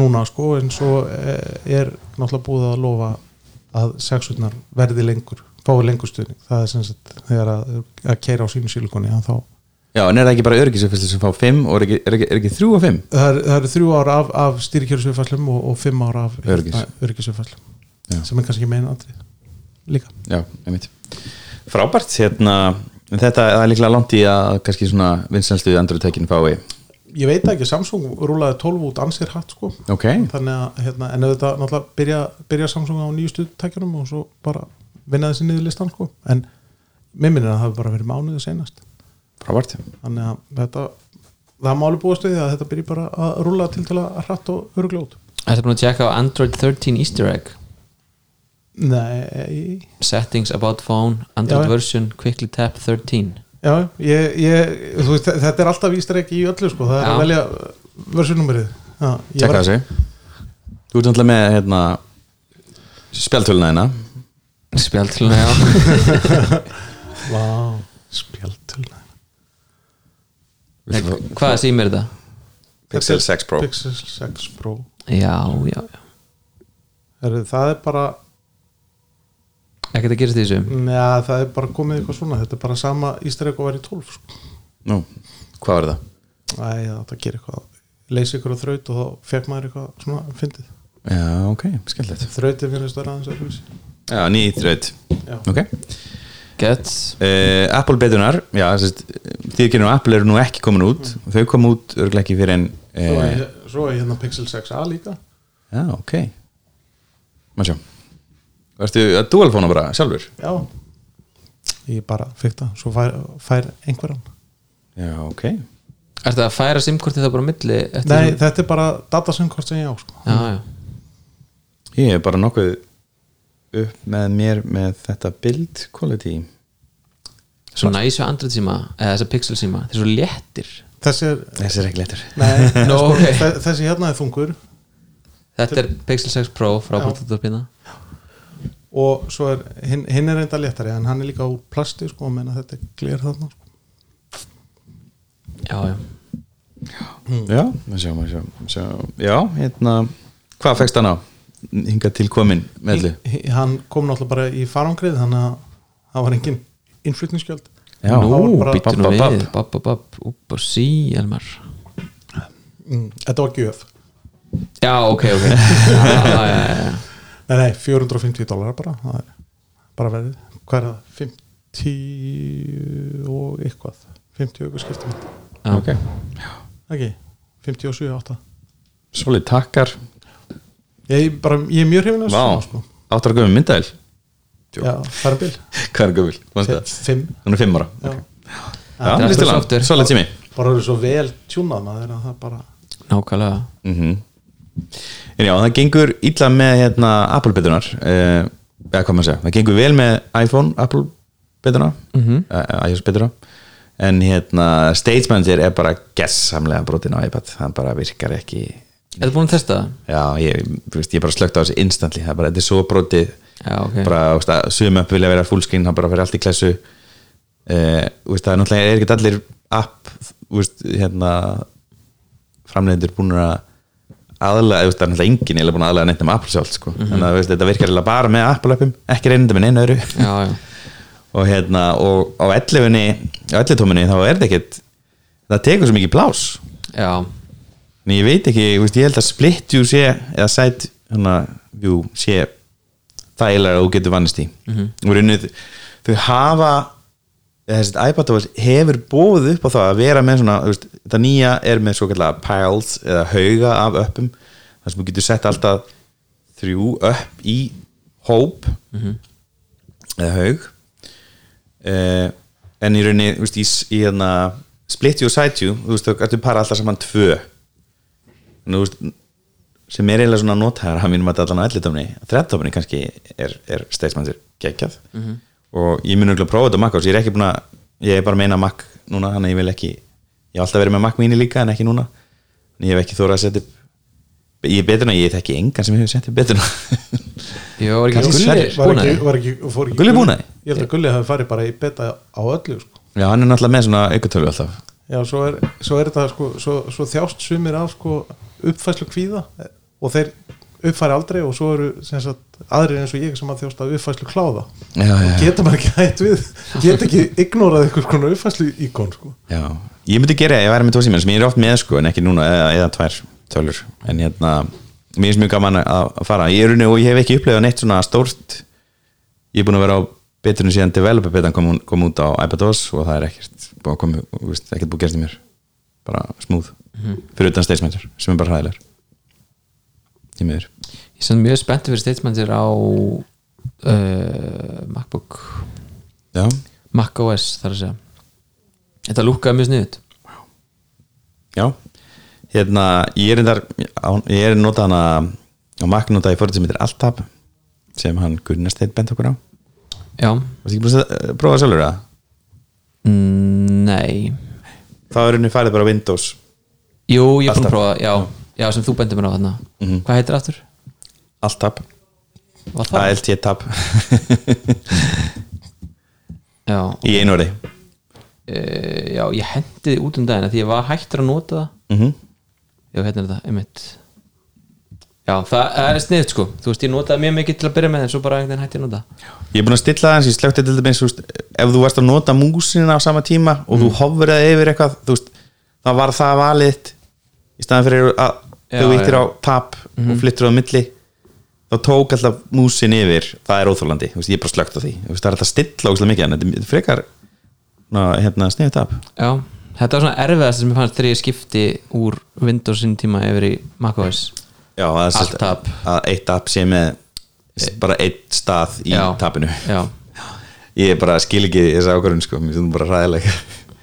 núna sko en svo uh, er náttúrulega búið að lofa að sexurnar verði lengur, fái lengur stuðning. Það er sem sagt þegar að, að keira á sínu silikoni að þá Já, en er það ekki bara öryggisufæslu sem fá 5 og er ekki, er ekki, er ekki 3 og 5? það er, eru þrjú ára af, af stýrikjörusviðfæslum og, og fimm ára af Já. sem er kannski meina andri líka. Já, einmitt. Frábært, hérna en þetta er líklega langt í að kannski svona vinselstuði andrutækinn fái ég veit ekki, Samsung rúlaði 12 út ansir hatt sko. Ok, þannig að, hérna, en auðvitað náttúrulega byrja, byrja Samsung á nýjustu tækjunum og svo bara vinna þessi niður listan sko. En mér minnir að það hafi bara verið mánuðið senast frábært. Þannig að þetta það máli búast við því að þetta byrji bara að rúla til til að hratt og örugljót Þetta búin að tjekka á Android 13 Easter egg Nei. Settings about phone, Android Já. version Quickly tap 13 Já, ég, ég, þú veist, þetta er alltaf vístar ekki í öllu sko, það er Já. að velja versjónumrið Tjekka þessu. Þú ert náttúrulega með hérna spjaltöluna hérna Spjaldluna, já. Vá, Viltu fá- Hvaða sími er þetta? Pixel 6 Pro. Pixel 6 Pro. Já, já, já. Það er bara Ekkert að gerast í þessu? Neða, það er bara komið eitthvað svona. Þetta er bara sama ístæðreik og verið 12 sko. Nú, hvað var það? Æ, það gerir eitthvað. Leysi ykkur á þraut og þá fekk maður eitthvað svona fyndið. Já, ok, skemmtilegt. Þrautin finnst vera aðeins Já, nýð þraut. Já. Ok. Gets uh, Apple betunar Já, sérst, nú Apple eru nú ekki komin út. Þau kom út örglega ekki fyrir en svo, uh, er, svo er hérna Pixel 6a líka. Já, ok. Má sjá Varstu að dualfóna bara sjálfur? já. Ég bara fekk það, svo fær, fær einhverjan Já, ok. Er þetta að færa simkortið það bara milli eftir nei, sem- þetta er bara datasendkort sem ég á sko. Já, já. Ég er bara nokkuð upp með mér með þetta build quality. Svo næsu Android síma eða þessa Pixel síma Þeir eru svo léttir. Þessi er Þessi er ekki letur nei, Nú, sko, ok. þe- þessi hérna er þungur. Þetta er Pixel 6 Pro frá Já. Og svo er hinn, hinn er reynda léttari en hann er líka úr plasti sko, og menna þetta er gler þarna sko. Já, já. Já, má sjá, má sjá, má sjá Já, hérna Hvað fegst hann á? Hinga til komin meðlu Hi- hann kom náttúrulega bara í farangrið þannig að það var engin innflutningsgjöld. Já, Nú, það var bara- býttu nú Babb, babb, við. Babb, babb, babb, upp og sí, Elmar. Mm, þetta var gjöf. Já, ok, ok. Já, já, já, já. Nei, nei, 450 dólar bara. Er bara verið, hvað er það? 50 og eitthvað. 50 og skiptum Já. Ok. Ekki, 57 8 Solid takkar. Ég, bara, ég er mjög hrifin að Vá, sko. áttar að gömum myndæl já, það er bil Hvað er gömul? 5 Hún er fimm ára. Er software. solid tími. Bara verið svo vel tjúnað maður að það bara Nákvæmlega. Mm En já, það gengur illa með hérna, Apple betunar uh, eða hvað maður segja, það gengur vel með iPhone, Apple betuna mm -hmm. iOS betuna en hérna, Stage Manager er bara gessamlega brotin á iPad. Það bara virkar ekki. Er það búin að testa það? já, ég, veist, ég bara slögt á þessi instantly. Það er bara, þetta er svo brotið. Já, ok. Bara, sum upp vilja vera fullscreen það bara fyrir allt í klessu. Uh, veist, það er náttúrulega er ekki allir app veist, hérna framleiðendur búin að aðlega, það er náttúrulega enginn eða búin að aðlega neitt um Apple sjálf, sko. Þannig að þú veist, þetta virkar eiginlega bara með Apple appum ekki reynda með neina já og hérna, og á 11 á 11 tóminni þá er þetta ekkert það tekur svo mikið plás Já, en ég veit ekki, veist, ég held að split view sé, eða side hérna, view sé þægilega þú getur vannist í. Mm -hmm. runnið, þau hafa þessi iPadOS hefur bóðið upp á það að vera með svona þetta nýja er með svo kallega piles eða hauga af öppum þar sem þú getur sett alltaf þrjú upp í hóp eða haug. Uh, en í rauninni veist, í, í hérna split view og side view, þú veist, þú ertu para alltaf saman tvö. En þú veist sem er eiginlega svona nothæðar að mínum að allan á ellitófni, þrettofni kannski er, er steinsmannir geggjað og ég mun ekki að prófa þetta á Mac OS ég er ekki búin að, ég er bara að meina Mac núna, þannig að ég vil ekki, ég hef alltaf verið með Mac mini líka en ekki núna en ég hef ekki þórað að setja upp ég er betur en ég þekki engan sem hefur sett upp betur Jó, var ekki Gulli Sverrir. var búin að ekki, því? var ekki, fór ekki Gulli búinn að því? ég held að Gulli hafi farið bara í beta á öllu sko. já, hann er náttúrulega með svona aukatölu alltaf já, svo er, svo er þetta sko, svo, svo þjást sumir af sko, uppfæslu kvíða og þeir uppfæri aldrei og svo eru sem sagt, aðrir eins og ég sem að þjást af uppfæslu kláða. Já, já, já. geta maður ekki hætt við geta ekki ignorað einhvers konar uppfæslu íkon sko. Já, ég myndi gera ég væri með tvo síminn sem ég er oft með sko en ekki núna eða, eða tvær tölur. En hérna, mér finnst mjög gaman að fara. Ég er unni og ég hef ekki upplegað neitt svona stórt. Ég er búin að vera á beturinn síðan developer betan kom, kom út á iPadOS og það er ekkert búið að koma, ekkert búið að gerast í mér. Bara smúð, fyrir utan statementer sem er bara hræðilegar í miður. Ég er mjög spenntið fyrir Statesmandir á uh, MacBook. Já, Mac OS þar að segja. Þetta lúkkaði mjög sniðut já. Hérna, ég er endar ég er notað hana á Mac notað í fórið sem heitir Altab sem hann Gunnar Steinn bent okkur á. Já, eh, prófa það sjálfur það? mm, nei. Þá er henni farið bara Windows. Jú, ég er búin Alltaf. að prófa, já, já sem þú bendir mér á þarna. Hvað heitir það aftur? Það? Tab Já, í einu orði uh, já, ég hendi út um daginn af því ég var hættur að nota það. Mm Já, hérna er þetta, einmitt. Já, það er sniðt sko. Þú veist, ég notaði mjög mikið til að byrja með en svo bara einhvern veginn hætti að nota. Ég er búin að stilla það eins ég slökti til dæmis ef þú varst að nota músina á sama tíma og þú hofraði yfir eitthvað þú veist, þá var það valið í staðan fyrir að Já, þau vittir á tab og flyttur á milli þá tók alltaf músin yfir. Það er óþólandi, ég er bara slögt á því. Það er alltaf stilla óslega mikið en þetta er frekar hérna, sniðið tab Já, þetta var svona erfiðast sem ég fannst þegar ég skipti úr Windows tíma yfir í macOS Já, að, að eitt tab sé með bara eitt stað í Já. tabinu Já, ég bara skil ekki þessa ákvörðun sko, mér finnst það bara ræðileg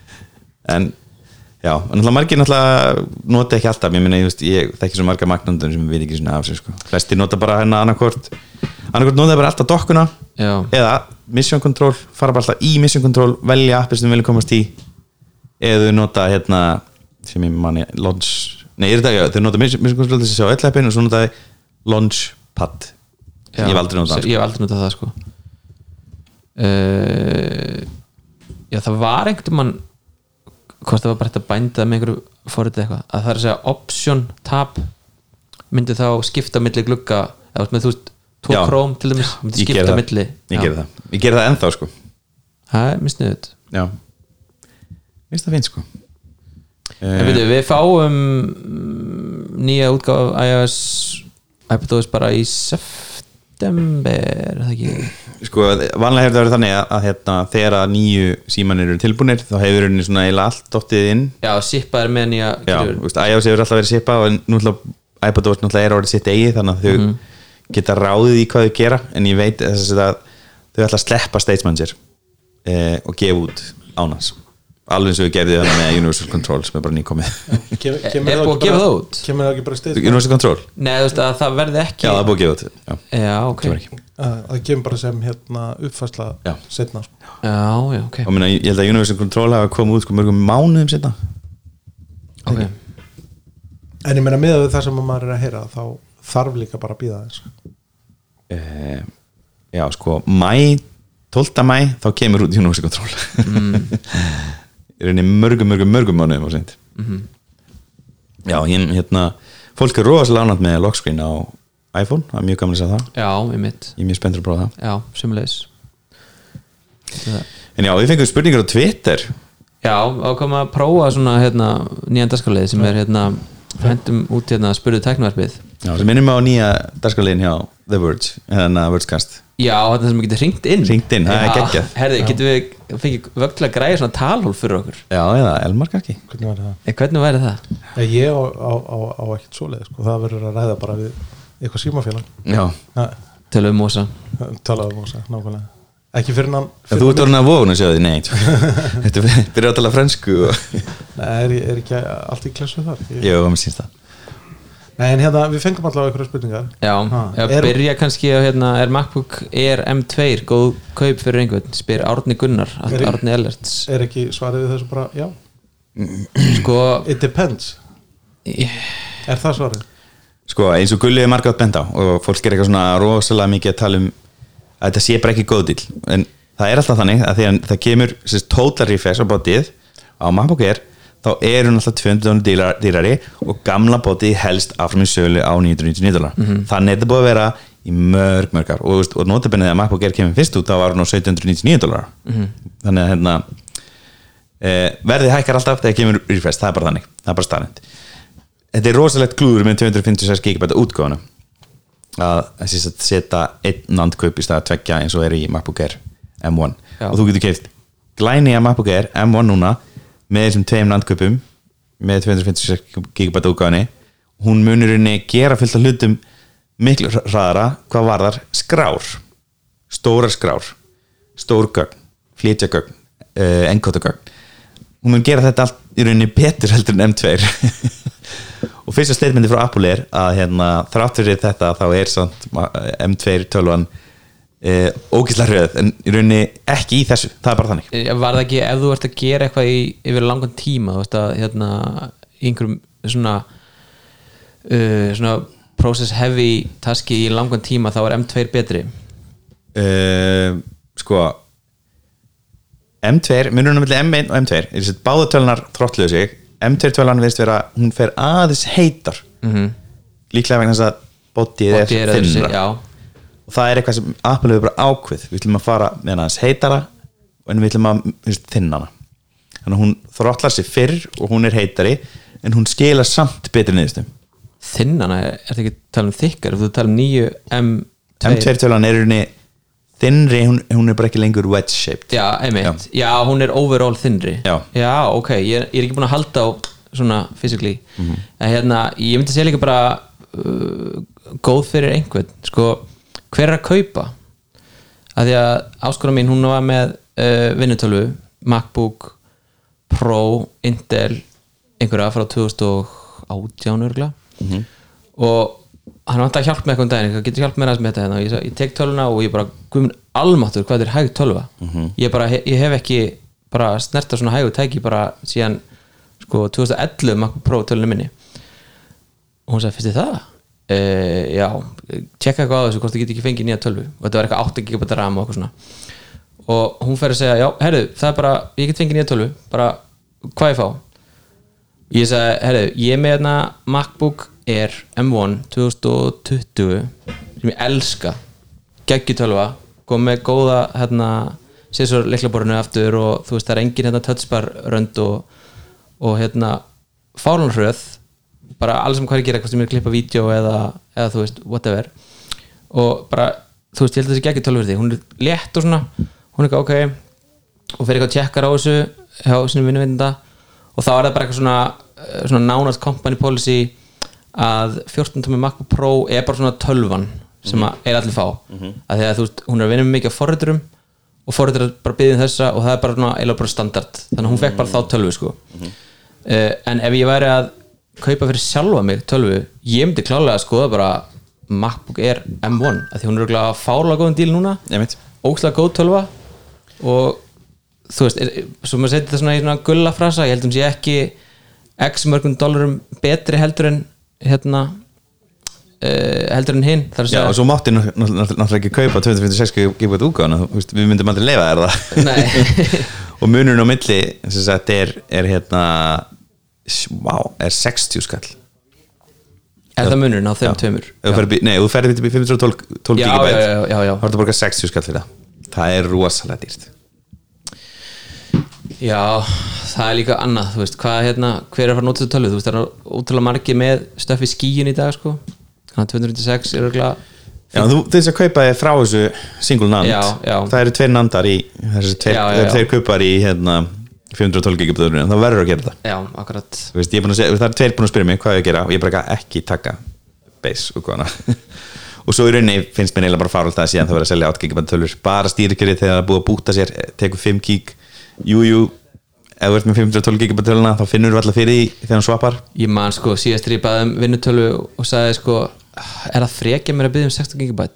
en já, en náttúrulega margir náttúrulega nota ekki alltaf, ég meina, ég, þekki svo marga magnandun sem við ekki svona af sér sko. Flesti nota bara hérna annarkvort annarkvort nota bara alltaf dokkuna já, eða mission control, fara bara alltaf í mission control, velja appið sem við viljum komast í eða þau nota hérna sem ég manni, launch nei, er þetta, þau nota mission mission control til þess að sjá öll appin og svo nota þau launchpad já ég hef aldrei notað það, Ég hef aldrei notað það sko. Uh, Já, það var einhvern mann hvort það var bara hægt að bænda með einhverju forrið eitthvað, að það er að segja option tab myndi þá skipta milli glugga, eða með þú veist Já. króm til dæmis, myndi skipta það, milli. Ég geri það. Ég geri það ennþá sko. Það er mjög sniðut já, mér finnst það fínt sko. En veitu, við fáum mm, nýja útgáf af iOS iPadOS bara í september er það ekki? sko, vanlega hefur það verið þannig að, að hérna, þegar að nýju símanir eru tilbúnir þá hefur henni svona eiginlega allt dottið inn. Já, Sippa er með nýja iOS hefur alltaf verið sipa og nú ætla iPadOS náttúrulega er orðið sitt eigi þannig að þau geta ráðið í hvað þau gera en ég veit þess að þau ætla að sleppa Stage Manager eh, og gefa út ánans alveg eins og við gerðum það með Universal Control sem er bara nýkomið Kem- Er- kemur er það búið ekki að gefa bara- það út? Kemur það ekki bara stið Universal Control, Nei, þú veist að það verði ekki já það er búið að gefa þetta já, Já, ok kemur ekki. Það kemur bara sem hérna uppfærsla Já. setna sko. Já, já, ok, og minna, ég held að Universal Control hafa komið út sko mörgum mánuðum setna okay. En ég meina með það sem maður er að heyra þá þarf líka bara að býða þess eh, já sko mæ, 12. mæ þá kemur út Universal Control í rauninni mörgum, mörgum, mörgum mánuðum og sent já, hinn, hérna fólk er rosalega ánægt með lock screen á iPhone, það er mjög gaman að segja það. Já, ég mitt ég er mjög spenntur að prófa það. Já, sumulegis en já, við fengum spurningar á Twitter. Já, ákvæm að prófa svona hérna, nýjan dagskalið sem er hérna hendum út hérna spurðu tæknavarpið já, sem minnum á nýja dagskarlegin hjá The Verge, eða Vergecast. Já, þetta sem getur ringt inn. Hringt inn, það er geggjað. Herði, getum við fengið vögt til að græja svona talhól fyrir okkur? Já, eða Elmar kannski Hvernig var það? Eh, Hvernig væri það? Ég, ég á, á, á, á ekkert svoleið sko. það verður að ræða bara við eitthvað símafélag. Já, Tölum um mosa. talaðu um þess nákvæmlega. Ekki fyrir hann þú ert orðin að að segja því, nei. Þetta byrjar að tala frensku og Nei, er, er ekki allt í klessu þar? Ég, já, það mér sýnst það Nei, en hérna, við fengum allavega einhverja spurningar. Já, Ha, ég er- byrja kannski á hérna, er MacBook Air M2 góð kaup fyrir einhvern, spyr Árni Gunnar Er- Árni Ellerts. Er ekki svarið við þessu bara, já, Sko, it depends. Ég- Er það svarið? sko, eins og Gulli er margað bent á og fólk er eitthvað svona rosalega mikið að tala um að þetta sé bara ekki góð dýl en það er alltaf þannig að þegar það kemur refresh á bótið á MacBook Air þá er hún alltaf 200 dýrar, dýrari og gamla bótið helst áfram í sölu á 999 dólar. Þannig er þetta búið að vera í mörg mörg ár. Og, og notabennið að MacBook Air kemur fyrst út þá var hún á 1799 dólar. Þannig að hérna e, verðið hækkar alltaf þegar kemur refresh, það er bara þannig, það er bara staðnind þetta er rosalegt klúður með 256 GB útgáfuna. Að að setja einn nandkaup í stað að tvekja eins og er í MacBook Air M1 Já. og þú getur keift glæni að MacBook Air M1 núna með þessum tveim nandkaupum með 256 GB útgáfuni hún munur henni gera fullt af hlutum miklu hraðara hvað varðar skrár stórar skrár stór gögn, flytja gögn uh, enkóta gögn hún mun gera þetta allt í rauninni betur heldur en M2 og fyrsta statementi frá Apple er að hérna, þrátt fyrir þetta þá er samt M2 tölvan e, ógislega hrjöð en í rauninni ekki í þessu, það er bara þannig. Eh, var það ekki ef þú ert að gera eitthvað í, yfir langan tíma þú veist að hérna einhverjum svona uh, svona process heavy taski í langan tíma þá er M2 betri? Uh, sko M2, munurinn á milli M1 og M2 er þess að báða tölunar þróttluðu sig. M2 tölunar veist vera, hún fer aðeins heitar. Mm -hmm. líklega vegna þess að bótið er þinnra og það er eitthvað sem Apple hefur bara ákveð við ætlum að fara með hana aðeins heitara en við ætlum að þinna hana. Þannig að hún þróttlar sig fyrr og hún er heitari en hún skila samt betri niðurstum þinnana er þetta ekki að tala um þykkar? Ef þú tala um nýju M2 M2 tölan er henni þinnri, hún, hún er bara ekki lengur wedge shaped já, einmitt, já. hún er overall þinnri Já. ok, ég, ég er ekki búin að halda á svona physically. Mhm. en hérna, ég myndi segja líka bara uh, góð fyrir einhvern. Sko, hver er að kaupa að því að áskora mín hún var með uh, vinnutölvu MacBook Pro Intel einhverja frá 2018 örgla Mhm. og hann vant að hjálpa með eitthvað um daginn, getur hjálpa mér aðeins með þetta hérna. og ég, ég tek tölvuna og ég bara guðminn almáttur hvað er hæg tölva Mhm. ég, bara, ég hef ekki bara snerta svona hægu tæki bara síðan sko 2011 MacBook Pro tölunni minni og hún sagði, finnst þið það? E, já, tjekka eitthvað á þessu hvort þið get ekki fengið nýja tölvu. Og þetta var eitthvað 8 GB RAM og eitthvað svona. Og hún fer að segja, já, herru, það er bara ég get fengið nýja tölvu, bara hvað ég fá? Ég sagði, herru, ég með hérna MacBook Air M1 2020 sem ég elska geggjutölva, kom með góða hérna, sér svo leiklaborinu aftur og þú veist, það er engin hérna touchbar rönd og, og hérna fárlunarhröð bara alls sem hvað er að gera, hvort sem er að klippa vídeo eða, eða þú veist, whatever. Og bara, þú veist, ég held að þessi geggjur tölvur því. Hún er létt og svona. Hún er ekki ok. Og fer eitthvað að tjekkar á þessu hjá sinni vinnuvinda og þá er það bara eitthvað svona, eh, svona nánast company policy að 14 tómi MacBook Pro er bara svona tölvan sem að er allir fá. Að því að þú veist, hún er að vinna með mikið af forriturum og fóruður bara byggðin þessa og það er bara, svona, bara standard. Þannig að hún fekk bara þá tölvu sko. uh, en ef ég væri að kaupa fyrir sjálfa mig tölvu ég myndi klálega að skoða bara MacBook Air M1 af því hún er örugglega fárlega góðan díl núna. Ókslega góð tölva og þú veist, er, svo maður setja þetta svona í svona gulla frasa, ég held um sé ekki x mörgum dólarum betri heldur en hérna uh, heldur en hinn að Já, og svo mátti náttúrulega ekki kaupa 256 gigabæt útgáðan við myndum aldrei leifa þér það. Og munurinn á milli sagt er, er hérna wow, er 60 skall? Er það munurinn á þeim í- Nei, þú ferði upp í 512 12 Já, gigabæt þá er þetta borga 60 skall fyrir það. Það er rosalega dýrt. Já, það er líka annað þú veist, hvað hérna, hver er að fara að nota þetta tölvu? Þú veist, það er útrúlega margir með stöfi skíin í dag sko, þannig að 296 er örugglega Já, þú þess að kaupa þér frá þessu single nand Já, já. það eru tveir nandar í þessi tveir, það eru tveir kaupar í hérna 512 gigabæt þá verður að gera þetta já, akkurat. Þú að segja, það er tveir búin að spyrja mig hvað ég að gera? Og ég bara ekki taka base og hvaðna og svo í rauninni finnst mér eiginlega bara fáralt að síðan það verið að selja 8 gigabæt tölur bara stýrikjöri þegar það er búið að búta sér tekur 5 gig, jú jú ef þú ert með 512 gigabæt töluna þá finnur þú alltaf fyrir því þegar hann svapar ég man sko, síðast er ég baði um vinnutölu og sagði sko, er það frekja mér að byggja um 16 GB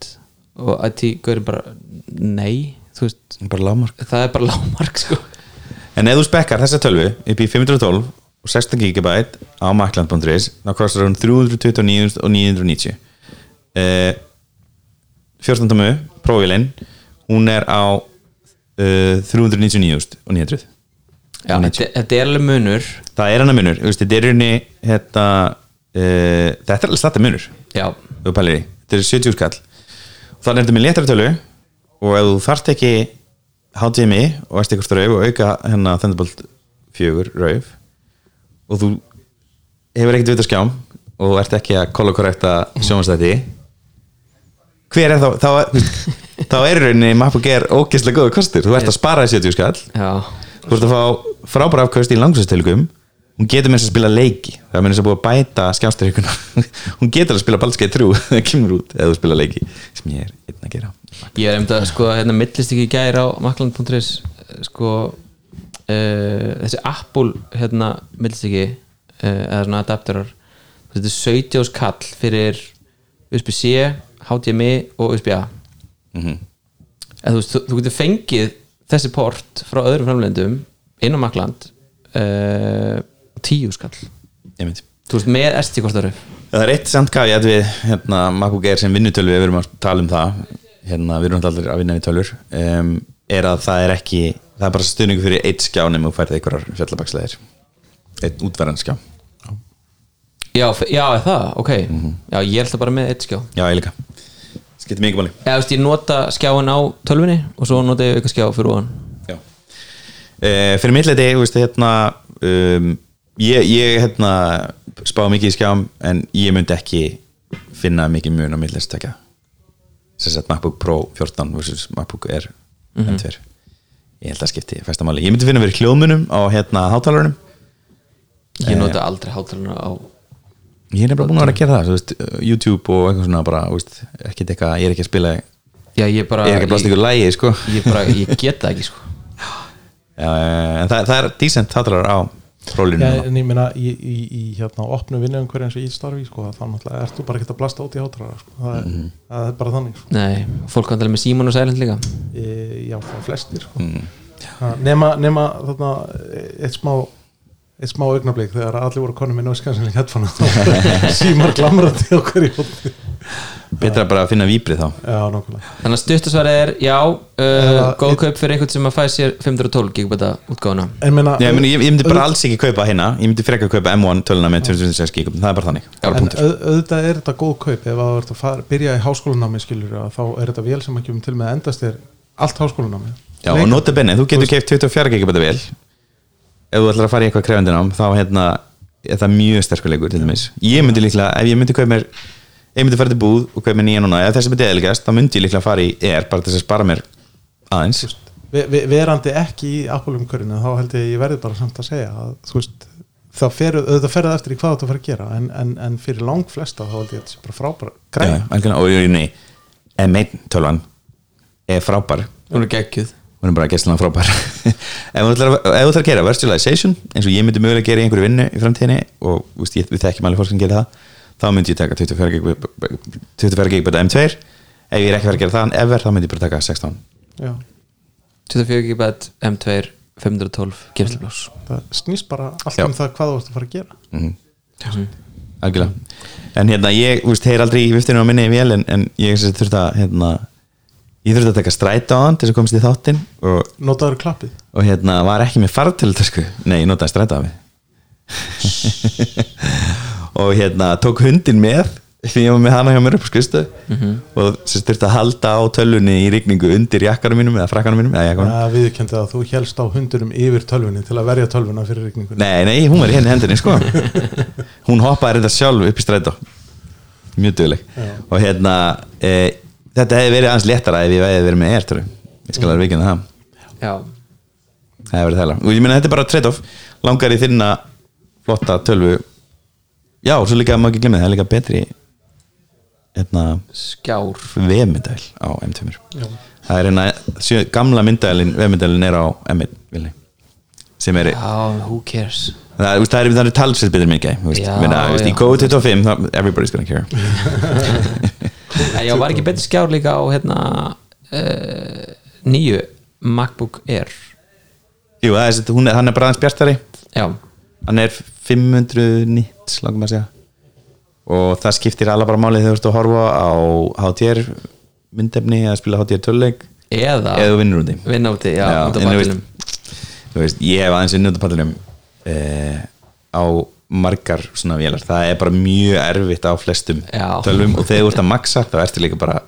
og IT gaurin bara, nei. Þú veist, það er bara lágmark sko en ef þú spekkar þessa tölvu upp í 512 og 16 gigabæt á makland.is þá kostar hún 329 og 990 uh, 14. mu prófílinn hún er á uh, 399 og 900 Já, þetta, þetta er alveg munur. Það er hana munur, þetta er raunni hérna, uh, þetta er alveg starta munur. Já, þetta er 70 skall. Þannig er þetta með léttara tölu og ef þú þarft ekki HDMI og eitthvað rauf og auka hérna Thunderbolt 4 rauf. Og þú hefur ekkert vita skjám og þú ert ekki að kollokorrekta sjónvastætti hver er þá þá, þú þá er rauninni MacBook Air ógeðslega góða kostur, þú ert að spara í 70 skall. Já, þú ert að fá frábæra afkvæmst í langsvæstelgum hún getur með þess að spila leiki. Það er með þess að búið að bæta skjástyrkuna hún getur að spila balskeið trú það kemur út eða spila leiki sem ég er einn að gera. Ég er einmitt að sko, hérna millist ekki gæri á makland.is sko uh, þessi Apple hérna millist ekki uh, eða svona adapterar. Þetta er 70 kall fyrir USB-C, HDMI og USB-A Mhm. eða þú veist, þú, þú getur fengið þessi port frá öðrum framlendum inn á makland uh, tíu skall. Þú veist, með SD-kortaru það er eitt samt kafið við hérna, MacBook Air sem vinnutölvi við erum að tala um það. Hérna, við erum allir að vinna við tölur um, er að það er ekki það er bara stuðningu fyrir eitt skjá nema þú færði einhverjar fjallabaksleðir eitt útverðan skjá. Já, já, það, ok. Já, ég er alltaf bara með eitt skjá. Já, ég líka. Skiptir mikið máli. Já, veist, ég nota skjáin á tölvunni og svo nota ég auka skjá fyrir ofan. Já. Uh, fyrir mitt leiti, þú veist, hérna um, ég, ég hérna spá mikið í skjám en ég myndi ekki finna mikið mun á millist tekja sem sagt MacBook Pro 14 versus MacBook Air M2 ég held að skipti fæsta máli, ég myndi finna verið hljóðmunum á hérna hátalarunum. Ég nota aldrei hátaluna á ég er nefnilega búin að vera að gera það veist, YouTube og eitthvað svona bara, veist, ekkert eitthvað, ég er ekki að spila ég Já, ég bara er ekki að blasta ykkur lægi, sko. Ég, bara, ég get það ekki, sko. Já, en það, það er decent hátalar á rólinu Já, en ég meina í, í, í hérna opnu vinnu hverju eins og í starfi sko, þá náttúrulega ert þú bara ekki að blasta út í hátræða sko. það, er, Mhm. það er bara þannig sko. Nei, fólk kan tala með Simon og Silent líka e, Já, það flestir sko. Mm. Nema, nema þarna, eitt smá eitt smá augnablík þegar allir voru konum með nóskansinling headphone símar glamrandi á hverju hótti betra bara að finna víbrið þá. Já, Þannig að stuttasvarið er, já uh, góð kaup fyrir einhvern sem að fæ sér 512 gigabæta útgáfuna. En meina, Já, ég, myndi, ég, ég myndi bara alls ekki kaupa hérna. Ég myndi frekar kaupa M1 töluna með 256 gigum Það er bara þannig. En auðvitað er þetta góð kaup. Ef að þú ert að fara, byrja í háskólanámi skilur að þá er þetta vel sem ekki um til með að endast er allt háskólanámi Já, og nota benni, þú getur keift 24 gigabæta vel Ef þú ætlar að fara í eitthvað krefandi nám Þá hérna, er það mjög dæmis. Ég myndi líklega, ef ég myndi kaupa mér ég myndi fara til búð og kaupa mér nýja núna Ef þessi myndi eðligast, þá myndi ég líklega fara í ER Bara þess að spara mér aðeins. Ve- ve- verandi ekki í Apple-umkörinu þá held ég ég verði bara samt að segja að þú veist, það fer, auðvitað ferði eftir í hvað þú fara að gera en, en, en fyrir lang flesta þá held ég að þetta sé bara frábæra Já, græn algjörlega, og ég nei M1 tölvan er frábær. Hún er geggjuð. Hún er bara gæslan frábær. Ef þú ætlar að- ef þú þarf að gera virtualization eins og ég myndi mögulega gera í einhverju vinnu í framtíðinni og veist, ég, við þekkjum alveg fólk sem gerir það þá myndi ég taka 24 gig 24 gig M2 ef ég er ekki að fara að gera það ever, þá myndi ég bara taka 16 Já, 24 GB M2 512 gefslublás það snýst bara allt Já. um það hvað þú ert að fara að gera. Algjörlega. En hérna ég, þú veist, heyr aldrei í viftinu á minni vel en, en ég þurfti að hérna, ég þurfti að taka stræta á hann til þess að komast í þáttinn og, Notaður klappið? og hérna var ekki með fartölutösku nei, ég notaði stræta af mig og hérna tók hundin með því ég var með hana hjá mér upp á skristu og sem sagt þurfti að halda á tölvunni í rigningu undir jakkanum mínum eða frakkanum mínum Það viðkendi að þú helst á hundurum yfir tölvunni til að verja tölvuna fyrir rigningunni. Nei, nei, hún var í henni hendinni sko. Hún hoppaði reynda sjálf upp í strætó. Mjög dugleg. Og hérna e, Þetta hefði verið aðeins léttara ef ég hefði verið með ertöru Ég skal alveg vikina það. Já, Það hefði verið þægilega Og ég meina þetta er bara trade-off. Langar í þinna flotta tölvu Já, og svo líka má ekki glemja það er líka betri hérna, skjár. vefmyndæl á M2 Já. Það er hérna gamla myndælin vefmyndælin er á M1 vilni sem er Já, who cares? Það, er- það er, það er talsveit betur mikið þú veist, Já, Meina, þú veist, í. GO25 þá- everybody's gonna care. Já, var ekki betur skjár líka á hérna uh, nýju MacBook Air? Jú, það er, hún er, hann er bara aðeins bjartari. Já, hann er 500 nýtt langum að segja. Og það skiptir alla bara málið þegar þú ert að horfa á HDR myndefni að spila HDR töluleik eða eða vinnur úti. Vinna úti, já, út á en þú pallinum. veist, þú veist, ég hef aðeins vinnur út á pallinum eh, á margar svona vélar, það er bara mjög erfitt á flestum Já. tölvum og þegar þú ert að maxa þá ertu líka bara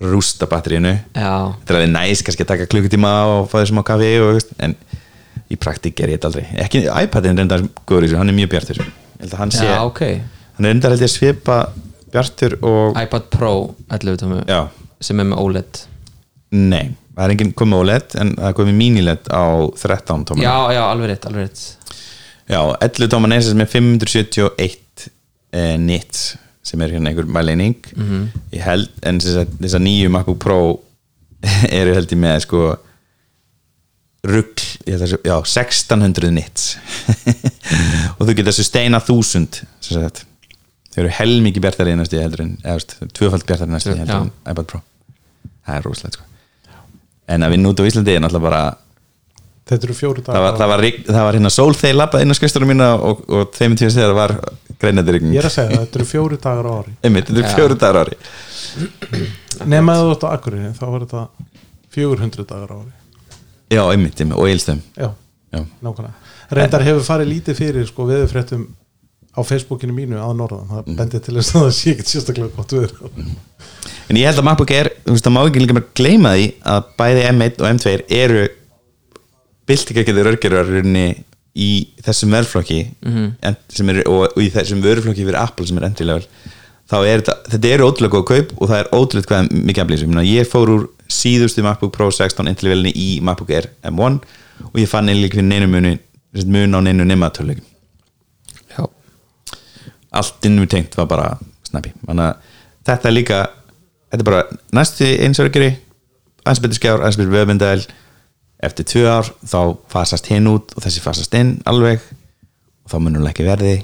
rústa batteríinu. Já, þetta er alveg næs kannski að taka klukkutíma og fá þessum á kafi og, en í praktík er ég þetta aldrei. Ekki, iPadin reyndar góður í þessu, hann er mjög bjartur. Ég held að hann sé, já, ok. hann er reyndar held ég að svipa bjartur og iPad Pro 11 tómu já, sem er með OLED nei það er enginn komið OLED en það er komið mini-LED á 13 tóman Já, já, alveg rétt, alveg rétt. Já, 11 tóman er sem er 571 eh, nits sem er hérna einhver mæleining Mhm. ég held, en þess að nýju MacBook Pro eru held ég með sko rugl, ég sé- já, 1600 nits. Og þú sustaina 1000 sem sagt. Þau eru helmingi bjartari næstu heldur en, tvöfald bjartari næstu Já. heldur en iPad Pro. Það er rosalegt sko. En að vinna út á Íslandi er náttúrulega bara Þetta eru fjóri það var, dagar það var, það var hérna sól þegar labbað inn á skrifstunum mína og, og þeim tíma þegar var greinandi rigning Ég er að segja það, þetta eru fjóri dagar á ári. Einmitt, þetta Já. er fjóru dagar á ári. Nema þú ert á Akureyri, þá er þetta 400 dagar á ári já, einmitt, einmitt, og eilstum Já, já, nákvæmlega. Reyndar hefur farið lítið fyrir sko veðurfréttum á Facebookinu mínu að norðan. Mm. það bendir til þess að það sé ekkert sérstaklega gott veður. En ég held að MacBook Air, þú veist, það má ekki líka bara gleyma því að bæði M1 og M2 eru byltingaketir örgjörarunni í þessum verðflokki en, sem eru, og, og í þessum vöruflokki fyrir Apple sem er þá er þetta, þetta eru ótrúlega góð kaup og það er ótrúlega hvað er mikið aflýsum ég fór úr síðustu MacBook Pro 16 entry levelinni í MacBook Air M1 og ég fann einlega fyrir neinu muni mun á neinu nema töluleikum. Já, allt innum tengt var bara snappi að þetta er líka þetta er bara næstu eins örgeri aðeins betur skjár, aðeins betur vefmyndæl eftir tvö ár þá fasast hinn út og þessi fasast inn alveg og þá munum ekki verði.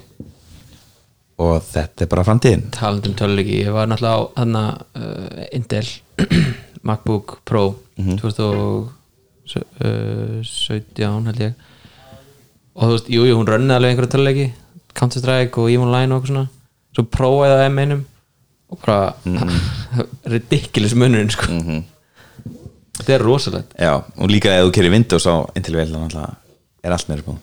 Og þetta er bara framtíðin. Talandi um töluleiki ég var náttúrulega á þarna uh, Intel MacBook Pro 2017 held ég. Og þú veist, jú, jú, hún rönni alveg einhverja töluleiki Counter Strike og EVE Online og eitthvað svona. Svo prófaði það M1 og bara ridiculous munurinn sko. Þetta er rosalegt. Já, og líka ef þú kerir Windows á Intel vel þannig að er allt meira spóð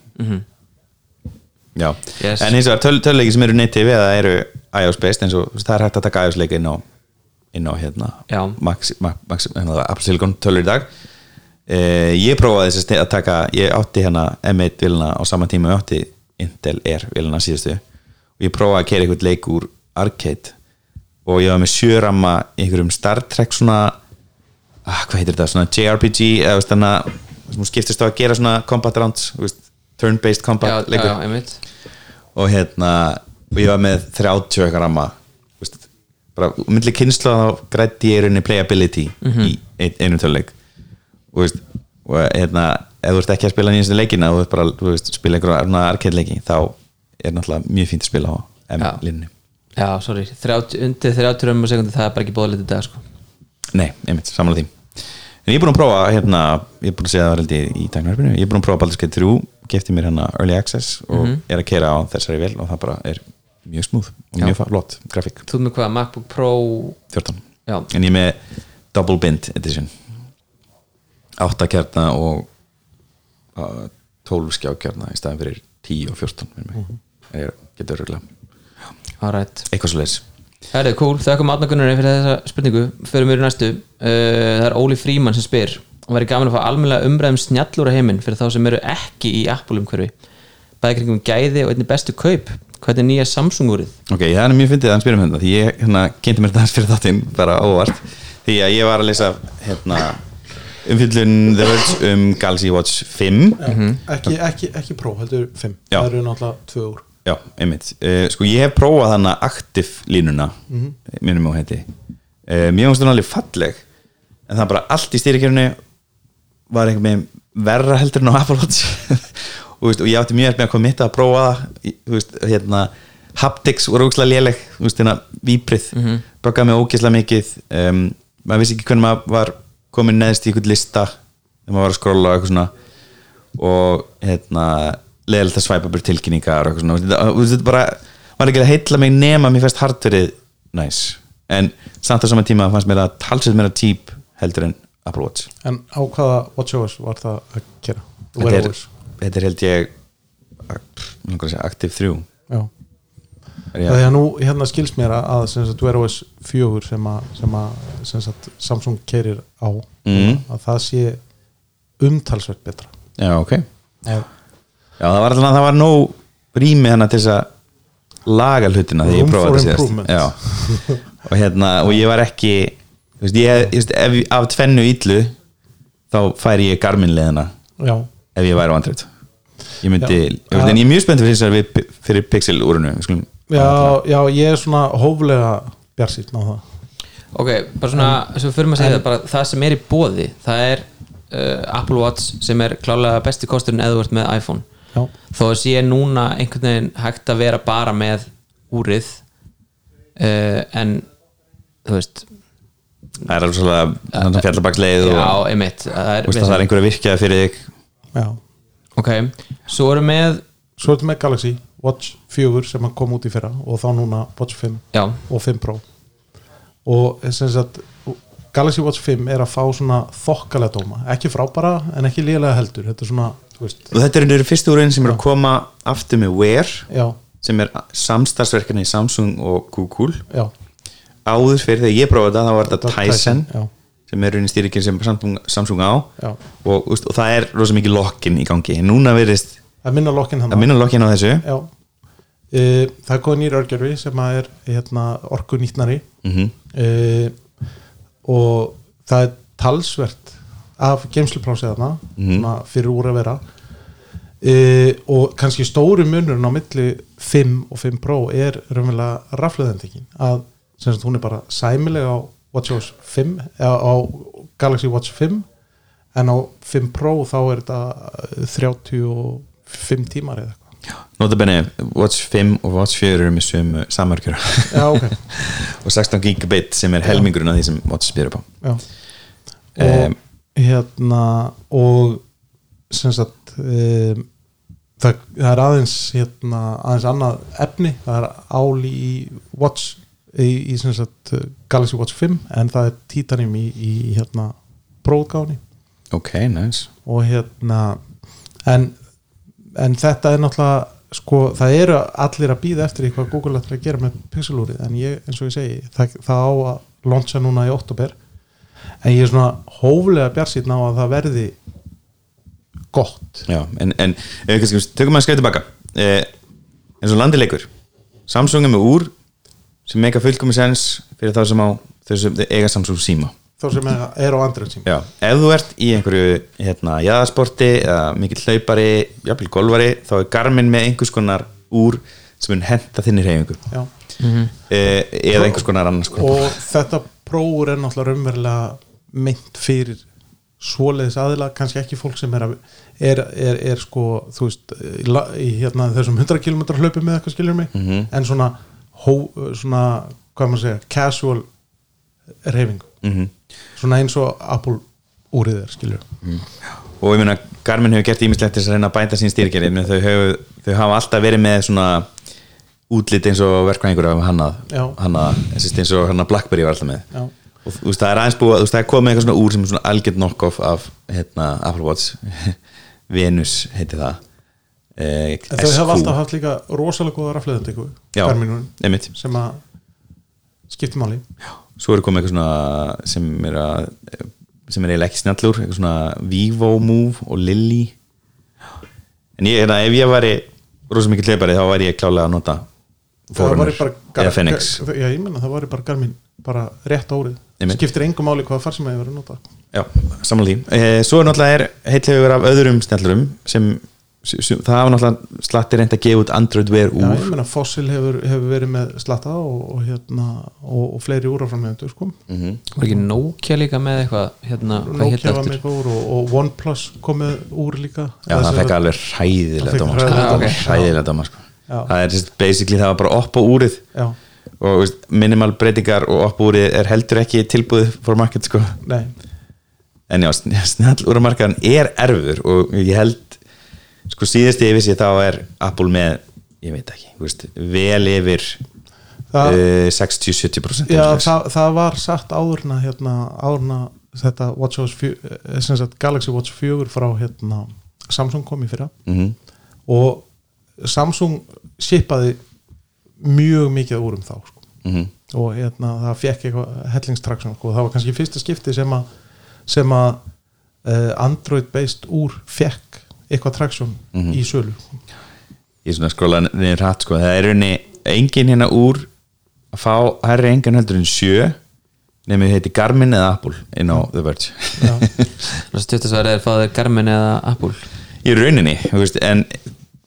já, Yes. en eins og töluleiki sem eru native eða eru iOS based eins og það er hægt að taka iOS leika inn á inn á hérna. Max, hérna, Apple Silicon tölur í dag. Eh, ég prófaði þess að taka ég átti hérna M1 vilna á sama tíma ég átti Intel Air vilna síðustu. Og ég prófaði að kera eitthvað leik úr Arcade. Og ég var með sjöramma í einhverjum Star Trek svona ah, hvað heitir þetta, svona JRPG eða að þú skiptist á að gera svona combat rounds, turn-based já, combat já, já, og hérna og ég var með 30 eitthvað ramma. þú veist, bara myndli kynslu þá grætti ég í rauninni playability í ein, einu töluleik og þú veist, og hérna, ef þú ert ekki að spila nýjastu leikina og þú ert bara, veist, spila einhverja arcade leiki, þá er náttúrulega mjög fínt að spila á Já. M-linnu Já, sorry, 30, undir 30 römmum sekundi það er bara ekki bóðið litið dag sko. Nei, einmitt, samanlega því En ég er búin að prófa, hérna, ég er búin að segja það held í, í tæknarfinu, ég er búin að prófa Baldur's Gate 3 gefti mér hérna Early Access og er að keira á þessari vel og það bara er mjög smúð og Já. mjög flott grafík, Þú með hvað, MacBook Pro? 14 Já, en ég er með Double Bind Edition. 8 kjarna og uh, 12 skjákjarna í staðan fyrir 10 og 14 mm -hmm. ég getur örgulega alright eitthvað svo leis Herðu, cool, þakkum átnakunnurinn fyrir þessa spurningu. Við í næstu. Uh, Það er Óli Fríman sem spyr og væri gaman að fá almennilega umræðum snjallúra heiminn fyrir þá sem eru ekki í Apple umhverfi? Bæði kringum gæði og einnig bestu kaup Hvernig er nýja Samsung-úrið? Ok, það er mjög fyndið að hann spyrir um þetta því ég hérna, kynnti mér þetta fyrir þáttinn bara óvart. Því að ég var að lesa hérna, umfyllun The Verge um Galaxy Watch 5 ekki, ekki, ekki pró, heldur 5 Já. það eru náttúrulega 2 úr. Já, einmitt. Uh, Sko ég hef prófað þannig aktiv línuna minnum á heiti. Uh, Mér finnst hún alveg falleg en það er bara allt í stýrikerfinu var einhvern veginn verra heldur en á Apple Watch og, veist, og ég átti mjög með að koma mitt að prófa það Í- þú veist, hérna haptics voru ógæslega léleg hérna víprið mm -hmm. böggaði mig ógæslega mikið um, maður vissi ekki hvernig maður var komin neðst í einhvern lista þegar maður var að skrolla og eitthvað svona og hérna leðilegt að svæpa bara tilkynningar og eitthvað svona veist, þetta bara var ekki að heilla mig nema mér fæst hardverið næs en samt á sama tíma fannst mér að talsið mér að típ heldur en Apple Watch en á hvaða WatchOS var það að gera? þetta er. Þetta er held ég að segja, Active 3 Já. er er nú hérna skilst mér að, að sem sagt, Wear OS 4 sem að, sem að sem sagt, Samsung keirir á Mhm. að það sé umtalsvert betra já ok Já. já það var alltaf það var nóg rými hana til þess að laga hlutina þegar ég prófaði síðast og hérna og ég var ekki þú veist, ég, ég, ef, af tvennu íllu þá færi ég Garmin leðina Já. Ef ég væri á Android. Ég myndi, Já. ég, veist, en ég er mjög spennt fyrir, fyrir Pixel úrunu skulum, Já, já, ég er svona hóflega bjarsýtn á það. Ok, bara svona, svo fyrir maður að segja það bara það sem er í bóði, það er uh, Apple Watch sem er klálega besti kosturinn eða þú ert með iPhone. Já, þó að sé núna einhvern veginn hægt að vera bara með úrið uh, en þú veist það er alveg svona fjallabaksleið já, og einmitt það er, veist, það er einhverja virkjað fyrir þig já. Ok, svo erum með Svo er þetta með Galaxy Watch 4 sem kom út í fyrra og þá núna Watch 5 já, og 5 Pro. Og sem sagt Galaxy Watch 5 er að fá svona þokkalega dóma, ekki frábara en ekki lélega heldur, þetta er svona þú veist, og þetta eru fyrstu úrin sem eru að koma aftur með Wear já, sem er samstarfsverkefni í Samsung og Google. Já, áður fyrir þegar ég prófaði þetta þá var þetta Tyson, Tyson já. Sem er raunin stýrikinn sem Samsung, Samsung á. Og, og það er rosa mikið lokkin í gangi. Núna er hann að minna lokkin á þessu. Já. E, það er góð nýr örgjörfi sem að er hérna, orku nýtnari. Mm e, og það er talsvert af geimsluprási þarna svona fyrir úr að vera. E, og kannski stóru munurinn á milli 5 og 5 Pro er raunverulega rafleðendingin að hún er bara sæmileg á WatchOS 5 eða á Galaxy Watch 5 en á 5 Pro þá er þetta eh, 35 tímar eða eitthvað. Notabenni, Watch 5 og Watch 4 eru með sömu samörkjur já ok. Og 16 gigabit sem er helmingurinn af því sem Watch spyrir på Já. og Em, hérna og sem sagt um, það, það er aðeins hérna, aðeins annað efni. Það er áli í Watch í, í sem sagt Galaxy Watch 5 en það er Titanium í, í hérna bróðgáni ok, nice. Og hérna en, en þetta er náttúrulega sko, það eru allir að býða eftir hvað Google ætlar að gera með pixelúrið en ég, eins og ég segi, það, það á að launcha núna í oktober en ég er svona hóflega bjarsýtn á að það verði gott. Já, en, en við kannski tökum að skræða tilbaka. Eh, eins og landileikur Samsung er með úr sem meika fullkomi sens fyrir þá sem á þau sem eiga Samsung síma. Þá sem er, á Android síma. Já, ef þú ert í einhverju hérna, jaðasporti eða mikill hlaupari jafnvel golfari, þá er Garmin með einhvers konar úr sem mun henda þinni reyfingu Já. eh, eða einhvers konar annars konar. Og þetta prófur er náttúrulega raunverulega meint fyrir svoleiðis aðila, kannski ekki fólk sem er, er, er, er sko þú veist, í, hérna þessum 100 km hlaupi með eitthvað skilur mig? Mhm. en svona, hó, svona hvað maður segja, casual reyfingu, mm svona eins og Apple úrið er skilur og ég meina Garmin hefur gert ímislegt þess að reyna að bænda sín styrkjari þau, hefur, þau hafa alltaf verið með svona útlit eins og verkvæðingur af hannað, hannað eins og hannað Blackberry var alltaf með. Já. og þú veist það er aðeins búið, þú veist það er komið eitthvað svona úr sem er svona algjörn knock-off af hérna, Apple Watch. Venus heiti það eh, en þau hafa alltaf haft líka rosalega góða einmitt. sem að skipti máli. Svo er komið eitthvað svona sem er að sem er eiginlega ekki snjallur eitthvað svona Vivo Move og Lily en ég, hérna, ef ég væri rosa mikið hleypari þá væri ég klálega að nota Forerunner eða Fenix. Já, ég menna það var bara Garmin bara rétt árið, skiptir engum máli hvaða far sem að ég verið að nota. Já, samanlega því. Eh, Svo er náttúrulega er heitlegur af öðrum snjallurum sem, sem það hafa náttúrulega slatti reynd að gefa út Android Wear Já, úr ég meina Fossil hefur, hefur verið með slatta og, og, hérna, og, og fleiri úraframlegendur sko. Mhm. var ekki Nokia líka með eitthvað hérna, Nokia var með eitthvað úr og, og OnePlus komið úr líka Já, það fekk alveg hræðilega dóma. Hræðilega dóma sko. Já. Það er basically það var bara oppa úrið Já, og veist, minimal breytingar og oppa úrið er heldur ekki tilbúið for market sko. nei, en já, snjall úramarkaðan er erfur og ég held sko síðast ég vissi þá er Apple með, ég veit ekki veist, vel yfir uh, 60-70% já, það, það var sagt áðurna hérna, áðurna þetta WatchOS 4, eh, sagt Galaxy Watch 4 frá hérna, Samsung kom í fyrra Mhm. og Samsung shipaði mjög mikið úr um þá sko. Mhm. og hérna, það fekk eitthvað hellingstraksjón sko. það var kannski fyrsta skipti sem að sem að uh, Android based úr fekk eitthvað traksjón Mhm. í sölu ég er svona að skróla niður hratt sko. það er rauninni engin hérna úr að fá herri engan heldur en sjö nefnir heiti Garmin eða Apple inn á The Verge Já. stuttasværi er fáður Garmin eða Apple í rauninni, þú veist, en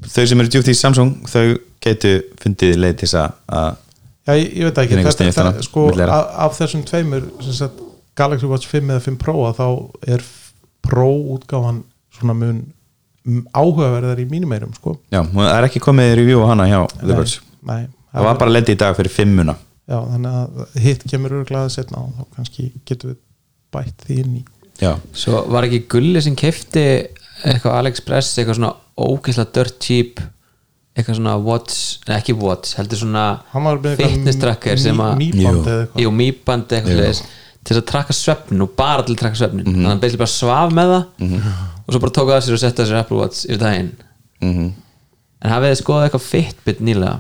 þau sem eru djúpt í Samsung, þau getu fundið leið til þess að- að Já, ég, ég veit ekki, þetta, það, sko, af, af þessum tveimur sem sagt, Galaxy Watch 5 eða 5 Pro að þá er Pro útgáfan svona mun áhugaverðar í mínum eirum sko. já, það er ekki komið review á hana hjá The Verge nei, það var bara lendi í dag fyrir fimmuna já, þannig að hitt kemur örglaðið setna og þá kannski getum við bætt því inn í. Já, svo var ekki Gulli sem kefti eitthvað AliExpress, eitthvað svona ógeðslega dirt cheap eitthvað svona watch, nei ekki watch heldur svona Hann var með eitthvað fitness tracker sem að Jú. Mýband eða eitthvað Til þess að trakka svefnin og bara til að trakka svefnin Mhm. þannig að hann beildi bara svaf með það og svo bara tók að sér og setta sér Apple Watch yfir daginn. Mm en hafið þið skoðað eitthvað Fitbit nýlega?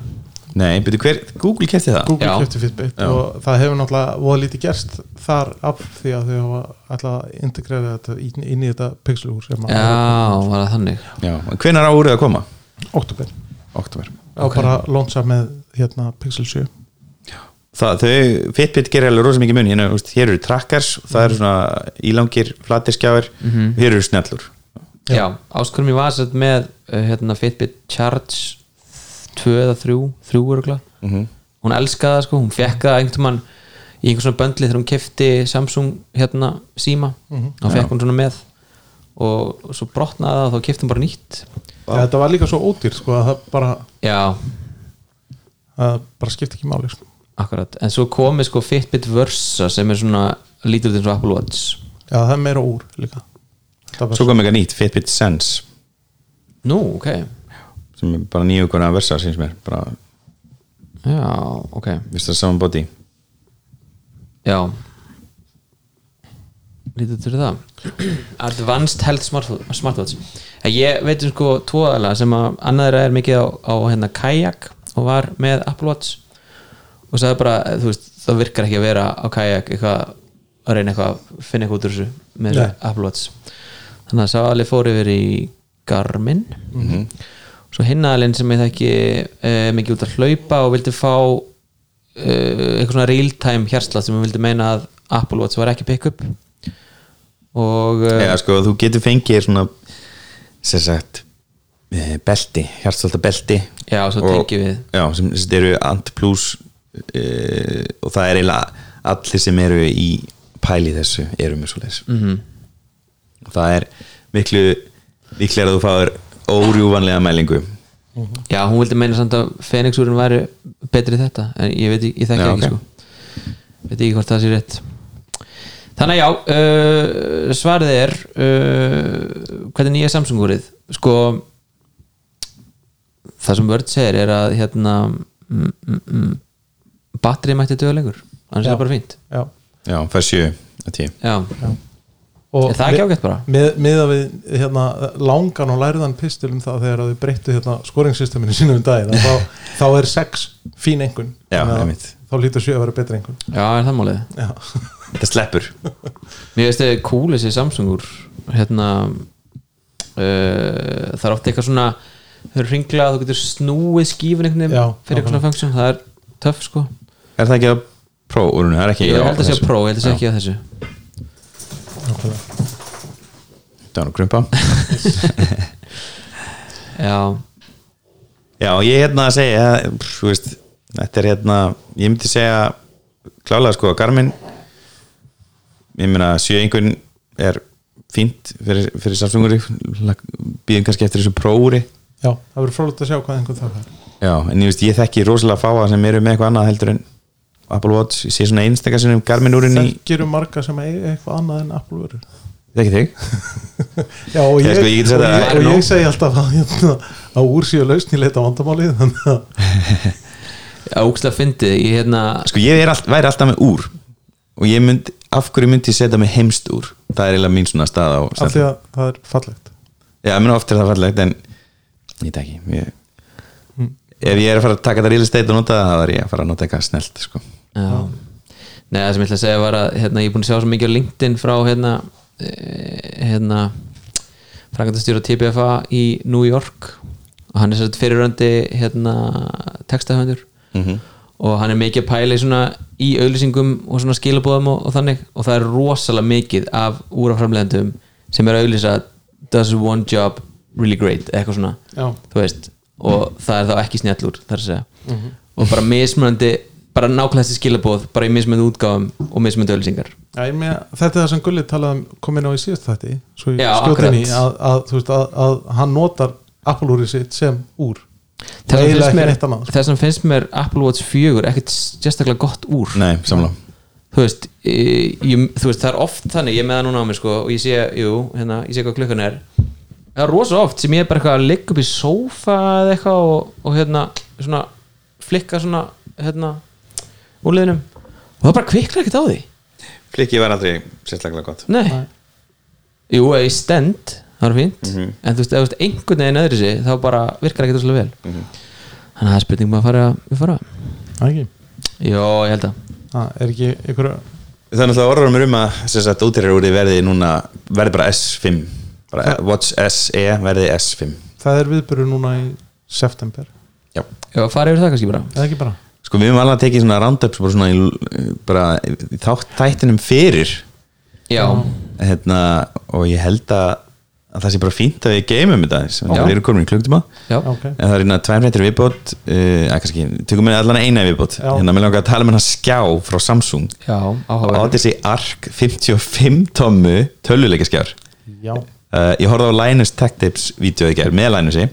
Nei, byrju hver, Google kefti það? Google kjöpti Fitbit Já. og það hefur náttúrulega voða lítið gerst þar af því að þau hafa alltaf að integrera þetta inn, inn í þetta pixelúr sem að Já, var það þannig. Já, en hvenær á úrið að koma? oktober oktober og bara launcha með hérna Pixel 7 það, þau, Fitbit gerir alveg rosa mikið mun. Hérna, úst, hér eru trackers, það eru svona ílangir, flatir skjáir hér eru snjallur. Já, áskurum ég var sett með uh, hérna, Fitbit Charge 2 eða 3, 3 örugla Mhm. hún elskaði það sko, hún fekk það einhvern mann í einhvern svona böndli þegar hún kefti Samsung hérna síma þá fekk hún svona með. Og svo brotnaði það og þá kefti hún bara nýtt. Ja, þetta var líka svo ódýr sko að það bara, Já, að bara skipti ekki máli sko. Akkurat. En svo komið sko Fitbit Versa sem er svona lítur út eins og Apple Watch. Já það er meira úr líka. Svo kom eitthvað nýtt, Fitbit Sense. Nú, ok. Sem er bara nýju konar versa sem er bara, Já, ok. vist það saman bóti Já. Lítið til það. Advanced Health Smart- Smartwatch. En Ég veit um sko tvoðalega sem að annaður er mikið á, á hérna kajak og var með Apple Watch og sagði bara, þú veist, það virkar ekki að vera á kajak eitthvað að reyna eitthvað að finna eitthvað út úr þessu með. Apple Watch. Þannig að sá alveg fór yfir í Garmin. Svo hinnaðalinn sem ég þekki e, mikið út að hlaupa og vildi fá e, eitthvað svona real time hjarslat sem vildi meina að Apple Watch var ekki pick up og e, eða sko, þú getur fengið svona sem sagt eh, belti, hjartstólta belti. Já, svo Og- tengjum við. já, sem, sem eru Ant Plus og það er eiginlega allir sem eru í pæli þessu eru með svo leis mhm. það er miklu líklega að þú fáir órjúvanlega mælingu. Já, hún vildi meina samt að Fenixúrin væri betri þetta en ég veit ekki, ég þekki Já, ekki ok. sko. Veit ekki hvort það sé rétt. Þannig að já uh, svarið er uh, hvernig nýja Samsung-úrið? Sko það sem Word segir er að hérna mm, mm, mm, batterið mætti döða lengur. Annars er Já. það bara fínt. Já, já, fær 7 að 10 Já, og er það ekki ágætt bara? með, með að við hérna, langan og læriðan pistil um það þegar að við breyttu hérna, skoringsysteminu sínum um daginn þá, þá er 6 fín einmitt. þá lítur 7 að vera betra einhvern Já, er það málið? Já, þetta sleppur. Mér veist þið cool þessi Samsungur hérna uh, það er oft eitthvað svona þau eru ringla að þú getur snúið skífun einhvern Já, veginn fyrir eitthvað svona funksjón það er töff sko er það ekki að það er ekki ég held að sé að prófa, ég held að sé ekki að þessu. Það var nú krumpa. Já, já, ég er hérna að segja þú veist, þetta er hérna ég myndi segja klálega sko að Garmin. Ég meina sjö einhvern er fínt fyrir, fyrir Samsunguri býðum kannski eftir þessu prófúri já, það verður frólægt að sjá hvað einhvern það er Já, en ég veist, ég þekki rosalega fáa sem eru með eitthvað annað heldur en Apple Watch, ég sé svona einstakar sem Garmin í, þekkir um marga sem eiga eitthvað annað en Apple verður þekki þig? Já, og Ég ég, sko, ég og að- ég, og ég segi alltaf að, hérna, að úr síðu lausn í leita vandamálið þannig að já ógstlega fyndið. Ég hérna, Sko, ég er all, væri alltaf með úr og ég myndi, af hverju myndi ég setja mig heimst úr? Það er eiginlega mín svona stað á af því að það er fallegt. Já, ég meina oft er það fallegt en ég veit ekki ég, ef ég er að fara að taka þetta real estate og nota það, þá er ég að fara að nota eitthvað snelt sko. Nei, það sem ég ætla að segja var að hérna, ég er búin að sjá svo mikið á LinkedIn frá hérna, eh, hérna frangandastjóra TBFA í New York. Og hann er sérst fyrirröndi hérna, textahöndur Mhm. og hann er mikið að pæla í auðlýsingum og skilabóðum og, og þannig. Og það er rosalega mikið af úraframlegandum sem er að auðlýsa does one job really great? eitthvað svona, Já. þú veist. Og það er þá ekki snjallur þar að segja. Og bara mismunandi bara nákvæmlega þessi skilabóð bara í mismunandi útgáfum og ég meina, þetta er það sem Gulli talaði um kom inn á í síðast þætti svo ég Já, í að, að, þú veist, að, að hann notar Apple úrið sitt sem úr. Þess finnst mér, annað, sko. finnst mér Apple Watch 4 ekkert sérstaklega gott úr. Nei, samla þú veist, ég, ég, þú veist það er oft þannig, ég er með það núna á mér sko og ég sé, jú, hérna, ég sé hvað klukkan er. Það er rosa oft sem ég er bara eitthvað að liggja upp í sófa eða eitthvað og, og hérna, svona flikka svona, hérna úrliðinum og það bara kviklar ekkert á því. Klikki var aldrei sérstaklega gott. Nei, jú, eða í stend það er fínt, en þú veist, ef þú veist einhvern veginn öðru sig, þá bara virkar ekkert svo vel. Þannig að það er spurning maður að fara við fara, Það ekki, já, ég held að. Það er ekki einhverju Það er náttúrulega orðurum um að sem sagt, útýrjar úr verði núna verði bara S5 bara Watch SE verði S5 það er viðbyrju núna í september. Já. Já, fara yfir það kannski bara. Eða ekki bara Sko við höfum alveg tekið svona roundups bara svona í, bara í þátt þættinum fyrir. Já, hérna, og ég held að, að það sé bara fínt að við geymum þetta við erum komin í klukktíma já, ok, en það er hérna tvær fréttir viðbót uh, að kannski, tökum við allan eina viðbót. Hérna mér langar að tala um hérna skjá frá Samsung. Já, áhugaverð Odyssey Arc 55 tommu töluleikaskjár já, uh, ég horfði á Linus Tech Tips vídeo í gerð með Linusi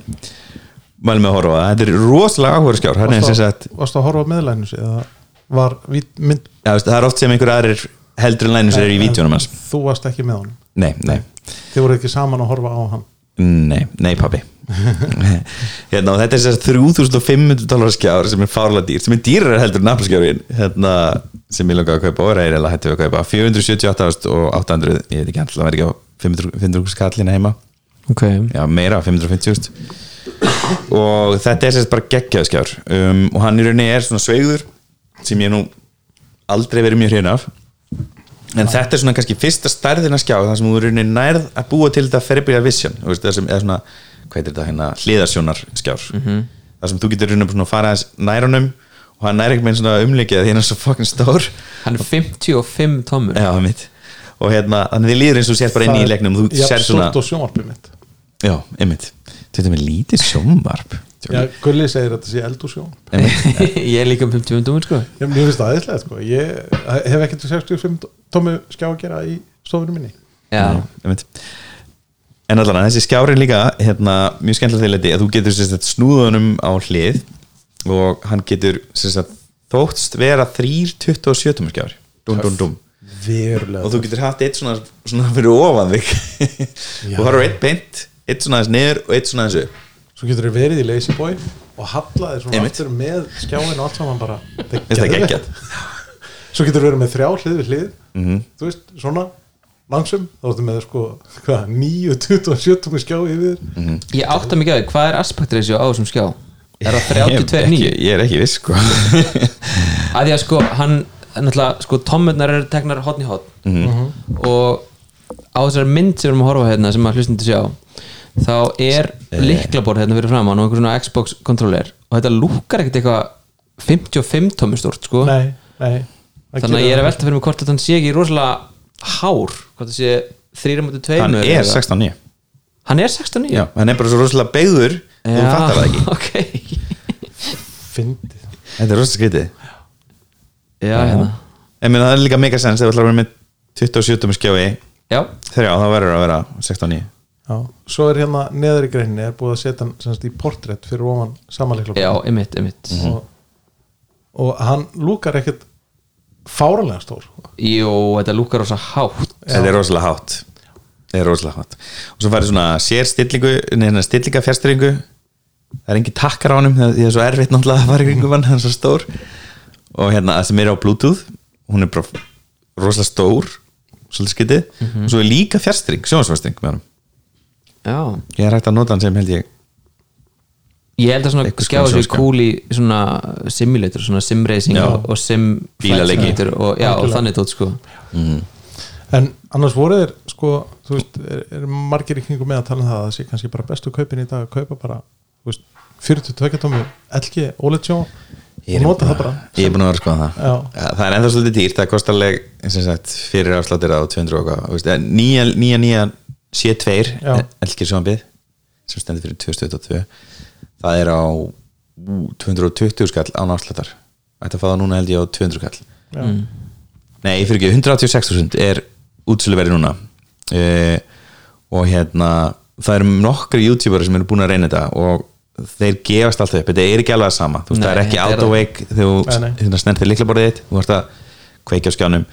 mælum með að horfa það, þetta er rosalega áhuga skjár hann er sem sagt að, varstu að horfa á meðlæðinu sig eða var vít, mynd Já, veist, það er oft sem einhver aðrir heldur en Linus er í vídjónum hans. þú varst ekki með honum? Nei, nei, þið voru ekki saman að horfa á hann? Nei, nei pabbi. Hérna, og þetta er þess að 3500 dólar skjár sem er fárlega dýr sem er dýrar heldur en Apple skjárin hérna, sem ég langaði að kaupa og reyri að hættu að kaupa. 478 og 800 ég veit ekki alltaf, það verði ekki á 500 500 skallina heima. Ok, já, meira, 550 og þetta er sérst bara geggjaðskjár um, og hann í rauninni er svona sveigður sem ég nú aldrei verið mjög hrifin af. En þetta er svona kannski fyrsta stærðina skjá þar sem þú rauninni nærð að búa til þetta feribíja vision, það sem er svona hvað heitir þetta hérna, hliðarsjónar skjár. Mhm. þar sem þú getur svona að fara nærunum og hann nær ekki með svona umlikið því hann er svo fucking stór. Hann er 55 tommur já, og hérna, þannig þið líður eins og sér bara inn í leiknum þú sér svona, já, einmitt þetta er með lítið sjónvarp. Já, Gulli segir að þetta sé eld og sjón ég er líka um 55 tommur sko. Ég, mér finnst það aðeinslega sko. ég hef ekkert 65 tómi skjá að gera í stofunum minni. Já. Nei, einmitt. en allan þessi skjárin líka hérna, mjög skemmtilega til þetta að þú getur sagt, snúðunum á hlið og hann getur sagt, þóttst vera 3.27 skjár dum, dum, dum. verulega. Og þú getur haft eitt svona, svona fyrir ofan þig. Og það eru eitt beint eitt svona aðeins niður og eitt svona aðeins upp svo getur þið verið í Lazy Boy og hallaði svona Einmitt. aftur með skjáin og allt saman bara Finnst það geggjað? svo getur þið verið með þrjá hlið við hlið Mhm. þú veist, svona langsum, þá ertu með sko hvað, 9, 27 tómi skjá yfir Mhm. Ég átta mikið á því, hvað er aspect ratio á þessum skjá? Er það ég, 32 ekki, 9? ég er ekki viss sko. að því að sko hann náttúrulega sko tommurnar eru teknar hotn í hotn Mhm. og á þessari mynd sem við erum að horfa á hérna sem að hlustundi sjá þá er Eh. liklaborð hérna fyrir framann og einhver svona Xbox kontroller og þetta lúkar ekkert eitthvað 55 tómur stort sko. Nei, nei. Það þannig að ég er að það. velta fyrir mig hvort þetta sé ekki rosalega hár hvort það sé 3.2 hann er 16.9 hann er 16 Já, hann er bara svo rosalega beigður og þú fattar það ekki. ok. Þetta er rosalega skrítið. Já, hérna. En það er líka mega sens ef þú ætlar að vera með 27 skjái já, þrjá, þá verður að vera 16.9 Já, svo er hérna neður í greinni er búið að setja hann semst, í portrétt fyrir ofan samanleikla já, einmitt, einmitt. Mhm. og, og hann lúkar ekkert fáralega stór. Jú, þetta lúkar rosa hátt. Þetta er rosalega hátt. Þetta er rosalega hátt. Og svo færði svona sér stillingu neina stillinga fjärstyringu Það er engin takkar á honum því það er svo erfitt náttúrulega að fara í kringum hann hann er svo stór. Og hérna það sem er á bluetooth hún er bara rosalega stór svolítið skytið og svo er líka fjärstyring, sjónasfjärstyring með hann já. Ég er hægt að nota hann sem held ég Ég held að svona skjáðu sér í svona simulator, svona simracing Já. og, og sim simulator og, já, og þannig tótt sko. En annars voru þeir sko, þú veist, er, er margir í kringum með að tala um það að það sé kannski bara bestu kaupin í dag að kaupa bara, þú veist 42 tómi LG OLED sjó Ég og er nota búin það bara. að- Ég er búin að vera að skoða það. Ja, Það er ennþá svolítið dýrt, það kostar sagt, fyrir afsláttir á 200 og hvað, nýja, nýja, nýja C2 Já. elgir sjónbið sem stendur fyrir 2022 það er á ú, 220 skall Ætti að fá það núna held ég á 200 skall. Já. Nei, fyrir ekki, 186.000 er útsöluverði núna. Uh, og hérna það eru nokkri youtuberar sem eru búin að reyna þetta og þeir gefast alltaf upp, þetta er ekki alveg sama. Þú veist, það er ekki þetta auto-wake þegar þú hérna, snertir liklaborðið þitt þú ert að kveikja á skjánum.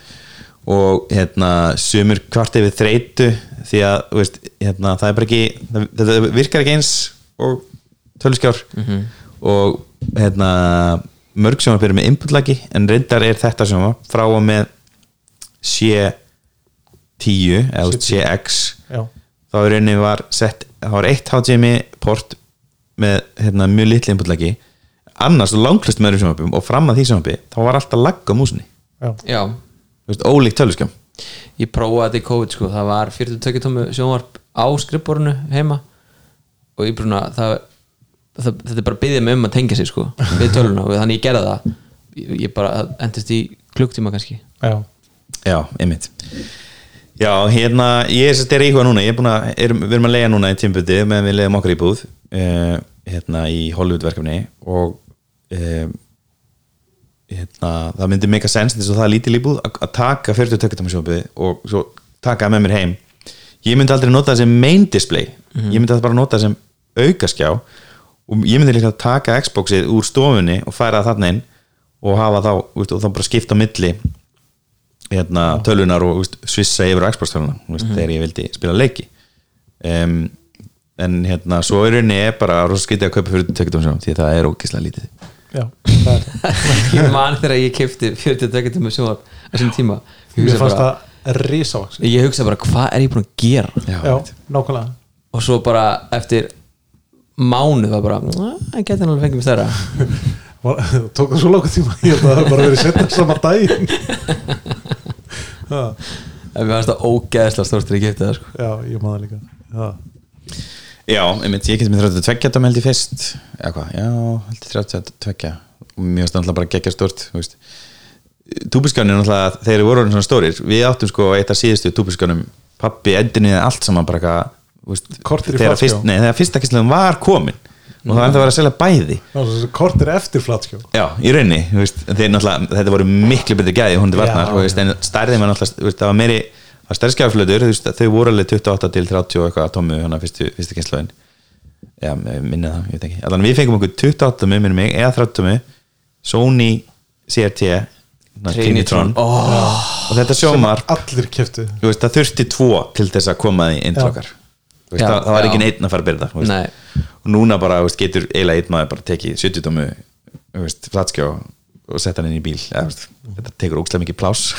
Og hérna sumur kvart yfir þreytu því að veist, hérna, það er bara ekki það, þetta virkar ekki eins og töluskjár. Og hérna mörg sjónvarp eru með inputlagi en reyndar er þetta sjónvarp frá og með C10 eða CX Já. þá í rauninni var sett það var eitt HDMI port með hérna, mjög litli inputlagi annars langklust með öðrum sjónvarpum og fram að því sjónvarpi þá var alltaf lagg á músinni. Já. Já, ólíkt töluskjám ég prófaði þetta í COVID sko, það var 42 tómu sjónvarp á skrifborinu heima og ég bruna það, það, þetta er bara byggja mig um að tengja sig sko, við töluna og þannig ég gerði það. Ég, ég bara endist í klukktíma kannski. Já. Já, einmitt. Já, hérna, ég er sérst er íhuga núna. Ég er búin að, er, við erum að leiða núna í tímbuti meðan við leiðum okkar íbúð uh, hérna í Hollywood verkefni og uh, hérna, það myndi meika sens þess að það er lítil íbúð að taka 40 tökkutum sjónbið og svo taka það með mér heim. Ég myndi aldrei nota það sem main display. Ég myndi bara nota það sem aukaskjá og ég myndi líka að taka Xboxið úr stofunni og færa það þarna inn og hafa þá, veist, og þá bara skipta milli hérna, tölunar og veist, svissa yfir á Xbox tölunar veist, þegar ég vildi spila leiki. Um, en hérna svo í rauninni er bara rosa skytið að kaupa fyrir tökutum sjálf því að það er ógislega lítið ég man þegar ég kefti 42 tómu sjónvarp á þessum tíma. Ég fannst bara, það risavaks ég hugsa bara hvað er ég búin að gera? Já, nákvæmlega. Og svo bara eftir mánuð var bara, það hann alveg fengið mér stærra. Var- Tók það svo lóka tíma Ég held að það bara verið setna sama daginn. Já, en mér fannst það ógeðslega stórt þegar ég kefti það sko. já, ég maður líka. Já, Já, einmitt, ég geti með 32 dæmi held ég fyrst. Eða hvað, já, held ég 32 og mér finnst það náttúrulega bara geggja stort túbiskjánir náttúrulega þeir eru voru orðin svona stórir, við áttum sko eitt af síðustu túbiskjánum, pappi endinni allt saman bara eitthvað Korter í flatskjá. fyrst, nei, þegar fyrsta kistlegum var komin. Og það enda að vera að selja bæði. Já, svo kort er eftir flatskjó Já, í náttúrulega þetta voru miklu betri gæði hún til varnar, Já, þú veist, en stærðin var náttúrulega það var meiri, það er veist, þau voru alveg 28 til 30 og eitthvað tómu hana fyrstu, fyrstu kynslaðin já, minni það, ég veit ekki. Allan við fengum okkur 28 tómu, minni mig, eða 30 tómu Sony CRT na, Trinitron. Oh, og þetta sjómar, allir keftu þú veist, það þurfti tvo til þess að koma því inn til okkar. Þú veist, Já, það, það var ekki einn að fara að byrja það og núna bara, þú veist, getur eiginlega einn maður bara tekið 70 tómu þú veist, flatskjá og setja hann inn í bíl. Veist, þetta tekur ógstlega mikið pláss.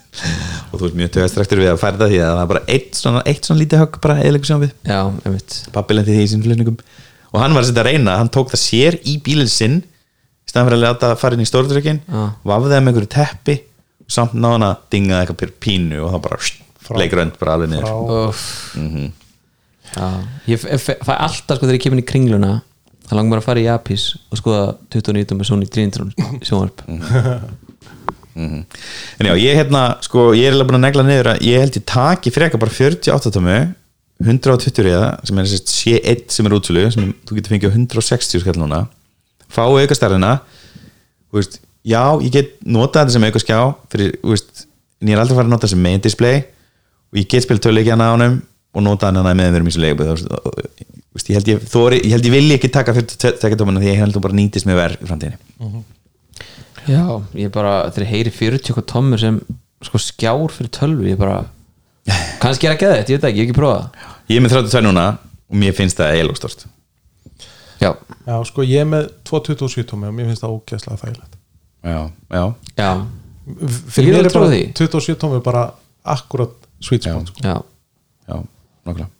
Og þú veist mjög tögastræktur við að færða því að það er bara eitt svona, eitt svona lítið högg bara eða sjónum við, já, einmitt. Pappi lendi því í sínum flutningum. Og hann var að setja að reyna, hann tók það sér í bílinn sinn í staðan fyrir að láta það fara inn í stórtrykkin Já. vafði það með einhverju teppi og samt náðan að dinga eitthvað pínu og það bara leikrönd bara alveg niður. Úff. já, ég fæ alltaf sko þegar ég kemur inn í kringluna það langar bara að fara í Apis og skoða 29 með Sony Trinitron sjónvarp. En já, ég hérna, sko, ég er alveg búin að negla niður að ég held ég taki freka bara 48 tómu 120 reyða sem er þessi C1 sem er útsölu sem þú getur fengið á 160 skall núna. Fá auka stærðina þú veist, já, ég get notað þetta sem auka skjá fyrir, veist, en ég er aldrei fara að nota þetta sem main display og ég get spil töluleikjana á honum og nota hana með þeim í svo leikubið þú veist, ég held ég, þori, ég held ég vilji ekki taka 42 tómuna því ég held þú bara nýtist með verð í framtíðinni. Já, ég bara, þegar ég heyri 40 eitthvað tommur sem sko skjár fyrir tölvu ég bara, kannski er geða þetta ég veit ekki, ég hef ekki prófað ég er með 32 núna og mér finnst það eiginlega stort já, já sko ég er með 227 tómi og mér finnst það ógæslega þægilegt. Já, já, já, fyrir mér er bara því. 27 tómi bara akkurat sweet spot sko. já. Já, nokkla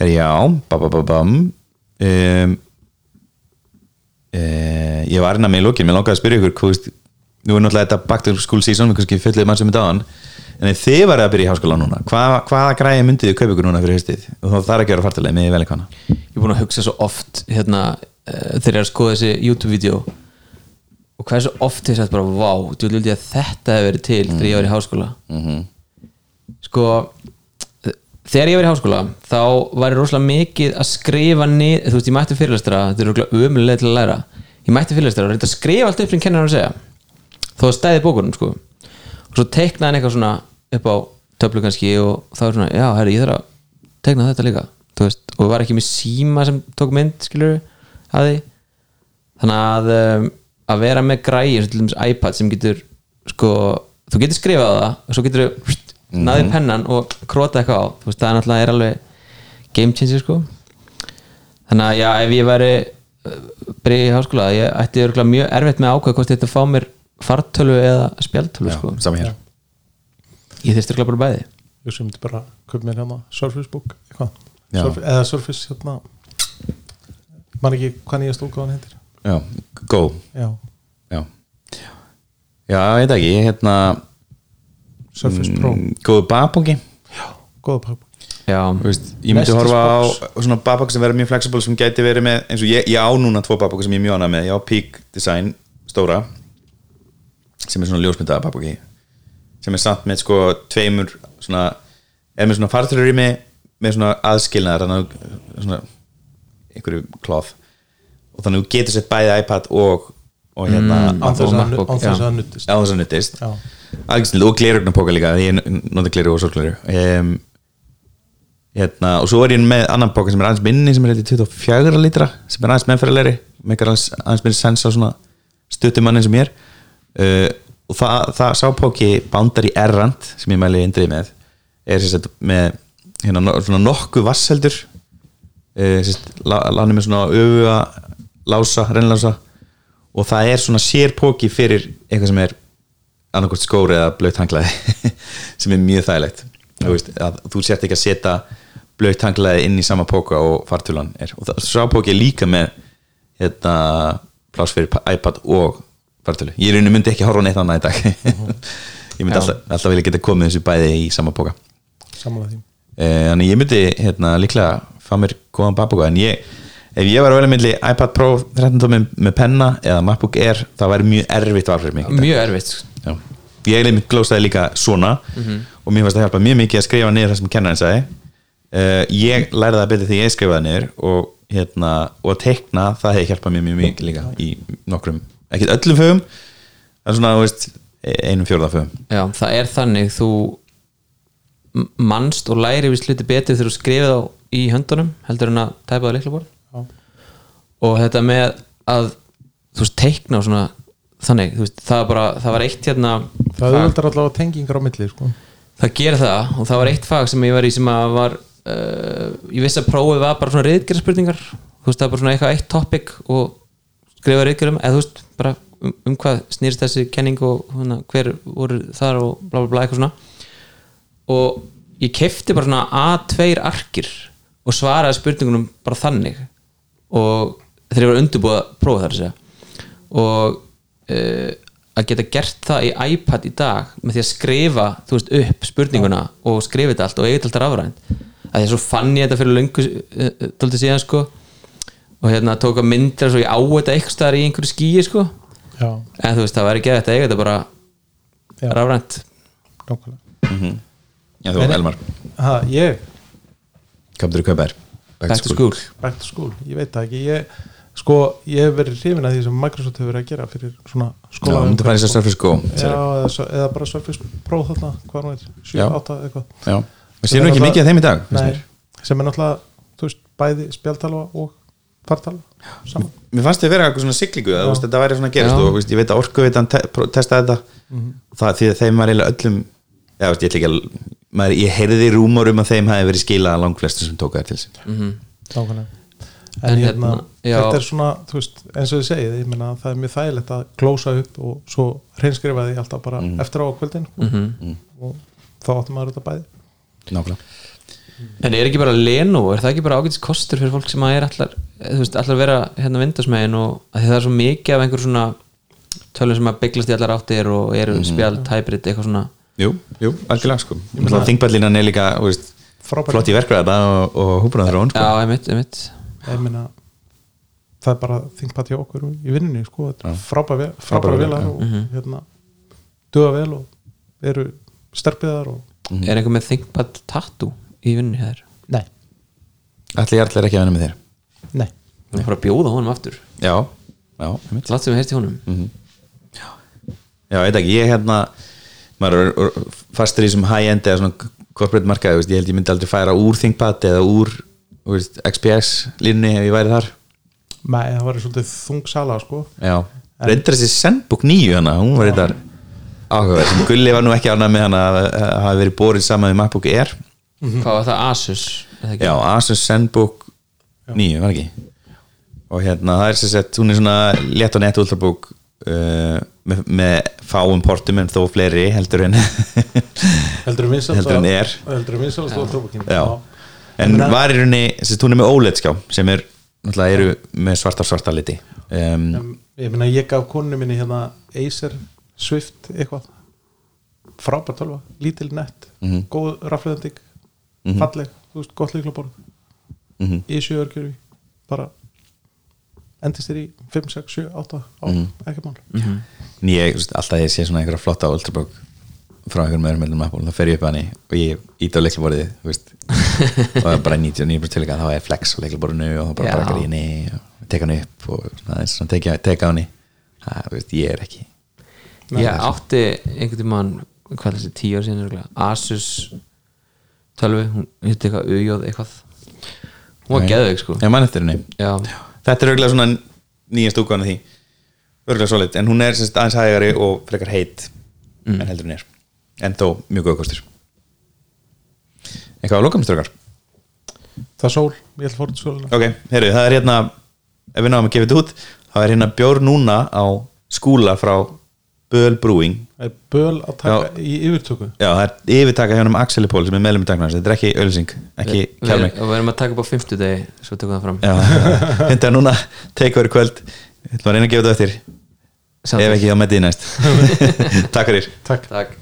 já, babababam um, uh, ég var hérna með í lókin mér langaði að spyrja ykkur hvað, nú er náttúrulega þetta back to school season við kannski fyllið mann sem er dagan en þið varðið að byrja í háskóla núna hvað, hvaða græði myndið þið kaupa ykkur núna fyrir haustið? Og þá þarf ekki að vera fartilega með vel eitthvað ég er búin að hugsa svo oft hérna, uh, þegar ég er að skoða þessi YouTube-vídeó. Og hvað er svo oft ég sagt bara, vá, vildi að þetta hefur verið til þegar ég var í háskóla. Sko eh, þegar ég var í háskóla þá var ég rosalega mikið að skrifa nið, þú veist, ég mætti fyrirlestara þetta er ömulega til að læra. Ég mætti fyrirlestara og reynda að skrifa allt upp sem kennar hann segja. Þó að stæði bókunum, sko. Og svo teiknaði hann eitthvað svona upp á töflu kannski og þá er svona, já, herri, ég þarf að teikna þetta líka, veist, og var ekki með síma sem tók mynd, skilur að því. Þannig að um, að vera með græði eins og til dæmis iPad sem getur sko, þú getur skrifað það og svo getur þú naðið pennan og króta eitthvað á, þú veist, það er náttúrulega er alveg game changer sko. Þannig að já, ef ég væri byrja í háskóla, ég ætti örugglega mjög erfitt með að ákveða hvort þetta fá mér fartölu eða spjaltölu sko. saman hér. Ég þyrst örugglega bara bæði. Ég sem myndi bara köpa mér hérna Surface Book eitthvað. Já. Surf, eða Surface hérna. Man ekki hvað nýjast útgáðan heitir? Já, go. Já, já, já, ég veit ekki hérna Surface Pro. Mm, góðu babóki góða pakk já, Þú veist, ég myndi horfa á svona babak sem verður mjög flexible sem gæti verið með eins og ég, ég á núna tvo babaka sem ég er mjög ánað með. Ég á Peak Design stóra sem er svona ljósmyndaða babaki sem er samt með sko tveimur svona, er með svona fartölur í mig með svona aðskilnaðar svona einhverju klóð og þannig að þú getur sett bæði iPad og, og hérna Mm, já. á þess að nuttist Algjörn, og glerugnapoka líka ég nota gleru og sorgleru um, hérna, og svo er ég með annan poka sem er aðeins minni sem er eitthvað 24 lítra sem er aðeins meðferðarlegri meikar aðeins, minni sens á svona stuttumannin sem ég er uh, og það, það sá póki Boundary Errant sem ég mæli indrið með er sagt með hérna, svona nokkuð vasseldur uh, lánum með svona öfuga lása, reynlása og það er svona sér póki fyrir eitthvað sem er annarkort skóri eða blöyt hanglaði sem er mjög þægilegt. Þú, veist, að þú sért ekki að setja blöyt hanglaði inn í sama póka og fartulan er. Og það sá póki er líka með hérna, pláss fyrir pa- iPad og fartölu, ég myndi ekki horfa neitt annað í dag. Ég myndi alltaf, alltaf vilja geta komið þessu bæði í sama póka samanlega því. Eh, ég myndi hérna, líklega fá mér góðan babúka en ég, ef ég var að velja milli iPad Pro 13 tómi með penna eða MacBook Air, það væri mjög erfitt val fyrir mig mjög erfitt Já. ég eiginlega glósaði líka svona og mér fannst það hjálpa mjög mikið að skrifa niður það sem kennarinn sagði. Uh, ég lærði það betur því ég skrifaði niður og, hérna, og að teikna það hefði hjálpað mér mjög mikið líka í nokkrum, ekkert öllum fögum er svona, þú veist, einum fjórða fögum. Já, það er þannig þú m- manst og læri við sluti betur þegar þú skrifið á í höndunum heldur en að tæpa það leiklaborð. Og þetta með að þú veist, teikna og svona þannig, þú veist, það var bara, það var eitt hérna það auðvöldar allavega tengingar á milli sko. það gerir það og það var eitt fag sem ég var í sem að var uh, ég vissi að prófið var bara svona reyðgerðspurningar þú veist það var bara svona eitthvað eitt topic og skrifa reyðgerðum eða þú veist bara um, um hvað snýrst þessi kenning og hana, hver voru þar og bla bla bla eitthvað svona. Og ég kefti bara svona A2 arkir og svaraði spurningunum bara þannig og ég var undirbúið að prófa þar að segja. Og uh, að geta gert það í iPad í dag með því að skrifa þú veist, upp spurninguna og skrifa þetta allt og eiga þetta allt rafrænt. Að því að svo fann ég þetta fyrir löngu uh, tóltið síðan sko. Og hérna tók að myndir svo ég á þetta eitthvað staðar í einhverju skýi sko. Já, en þú veist það væri ekki þetta eiga þetta bara rafrænt. Nákvæmlega. Já, þú, Elmar, ha, ég, komður í kaupær back to school. back to school, ég veit það ekki. Ég, sko, ég hef verið hrifin að því sem Microsoft hefur verið að gera fyrir svona Já, skóla myndir fara í þess að Surface Go já, eða, eða bara Surface Pro þarna, hvað er, 7, Já. 8 eitthvað. Já, við séum nú ekki mikið af þeim í dag finnst Nei, mér. sem er náttúrulega, þú veist, bæði spjaltala og fartala saman. Mér fannst þið vera eitthvað svona að veist, þetta væri svona að gerast Já. og ég veit að orku veit hann te pró- testaði þetta það, því að þeim var eiginlega öllum já, veist, ég ætla ekki að maður, ég heyrði rúmur um að þeim hafi verið skilað að langflestu sem tóka það til sín. Nákvæmlega. En, En hérna, hérna, þetta er svona, þú veist, eins og þið segið ég meina það er mjög þægilegt að glósa upp og svo hreinskrifa því alltaf bara eftir á kvöldin. Mhm. og þá áttum maður þetta bæði. Nákvæmlega. En er ekki bara Lenovo, er það ekki bara ágætis kostur fyrir fólk sem að er allar, þú veist, allar vera hérna vindasmegin og það er svo mikið af einhver svona tölum sem að bygglast í allar áttir og eru spjald, hybrid, eitthvað svona Jú, jú, algjörlega sko. Þingballínan er líka, þú veist, flott í verkvæða og, og þróun sko. Já, einmitt, einmitt. Ég meina það er bara þingpat hjá okkur í vinnunni sko, þetta er frábæra, Frábærar frábæra vélar, velar og hérna duga vel og eru sterpiðar og Er einhver með ThinkPad tattoo í vinnu hér? nei, Ætli ég ætla ekki að vinna með þér. Nei, Við erum bara að bjóða honum aftur. Já, já, einmitt. Látt sem við heyrst í honum. Mhm. Já, ég veit ekki, ég hérna maður er fastur í þessum high-end eða svona corporate markaði, veist, ég held ég myndi aldrei færa úr ThinkPad eða úr þú veist, XPS línni ef ég væri þar. Nei, það var svolítið þung sala sko. Já, reyndar þessi Sendbook 9 hana, hún var þetta áhugaverð, sem Gulli var nú ekki ánað með hana að hafa verið borið saman við MacBook Air. Hvað var það? Asus? er það ekki? Já, Asus Sendbook 9, var ekki? Og hérna, það er sér sett, hún er svona létt og nett ultrabook uh, með, með fáum portum en þó fleiri heldur en heldur um vinsalast Heldur en er. heldur um vinsalast og trópakinn Já, en var í rauninni sérst, hún er með OLED skjá sem er náttúrulega eru með svartar svartar liti. Um, ég meina ég gaf konunni minni hérna Acer Swift eitthvað. Frábært tölva, lítil nett Mhm. góð rafleðending falleg, þú veist, gott líklaborð Mhm. í sjöörkjöru bara endist þér í 5, 6, 7, 8 á, ekki mál. En ég, þú veist, alltaf ég sé svona einhverja flotta ultrabook frá einhverjum öðrum meðlum Apple, þá fer ég upp að henni og ég ít á veist, og það er bara 99% tilíka þá er flex á leiklaborðinu og bara brakar ég henni og teka hann upp og teka, teka henni. Það, þú veist, ég er ekki. Ég átti einhvern tímann hvað er þessi tíu ár síðan Asus tölvu, hún hitti eitthvað auðjóð eitthvað. Hún var Nei. geðveik sko. Ég man eftir henni Já, þetta er auðvitað svona nýjast útgáðan því. Örgulega svolít, en hún er semst aðeins hægari og frekar heit en heldur hún er. En þó mjög góð kostur. Eitthvað á lokamströkar það er sól, ég held fórt sólina. Ok, heyrðu, það er hérna ef við náum að gefa þetta út þá er hérna bjór núna á skúla frá Böl Brewing það er böl að taka í yfirtöku. Já, það er yfirtaka hjá um Axel Pól sem er meðlum í dagnars, þetta er ekki ölsing ekki við, kjálming og við erum að taka upp á 50 degi svo tökum við það fram. Já, þetta er núna take over kvöld, við ætlum að reyna að gefa þetta eftir. Ef ekki á með því næst. Takk fyrir. Takk. Takk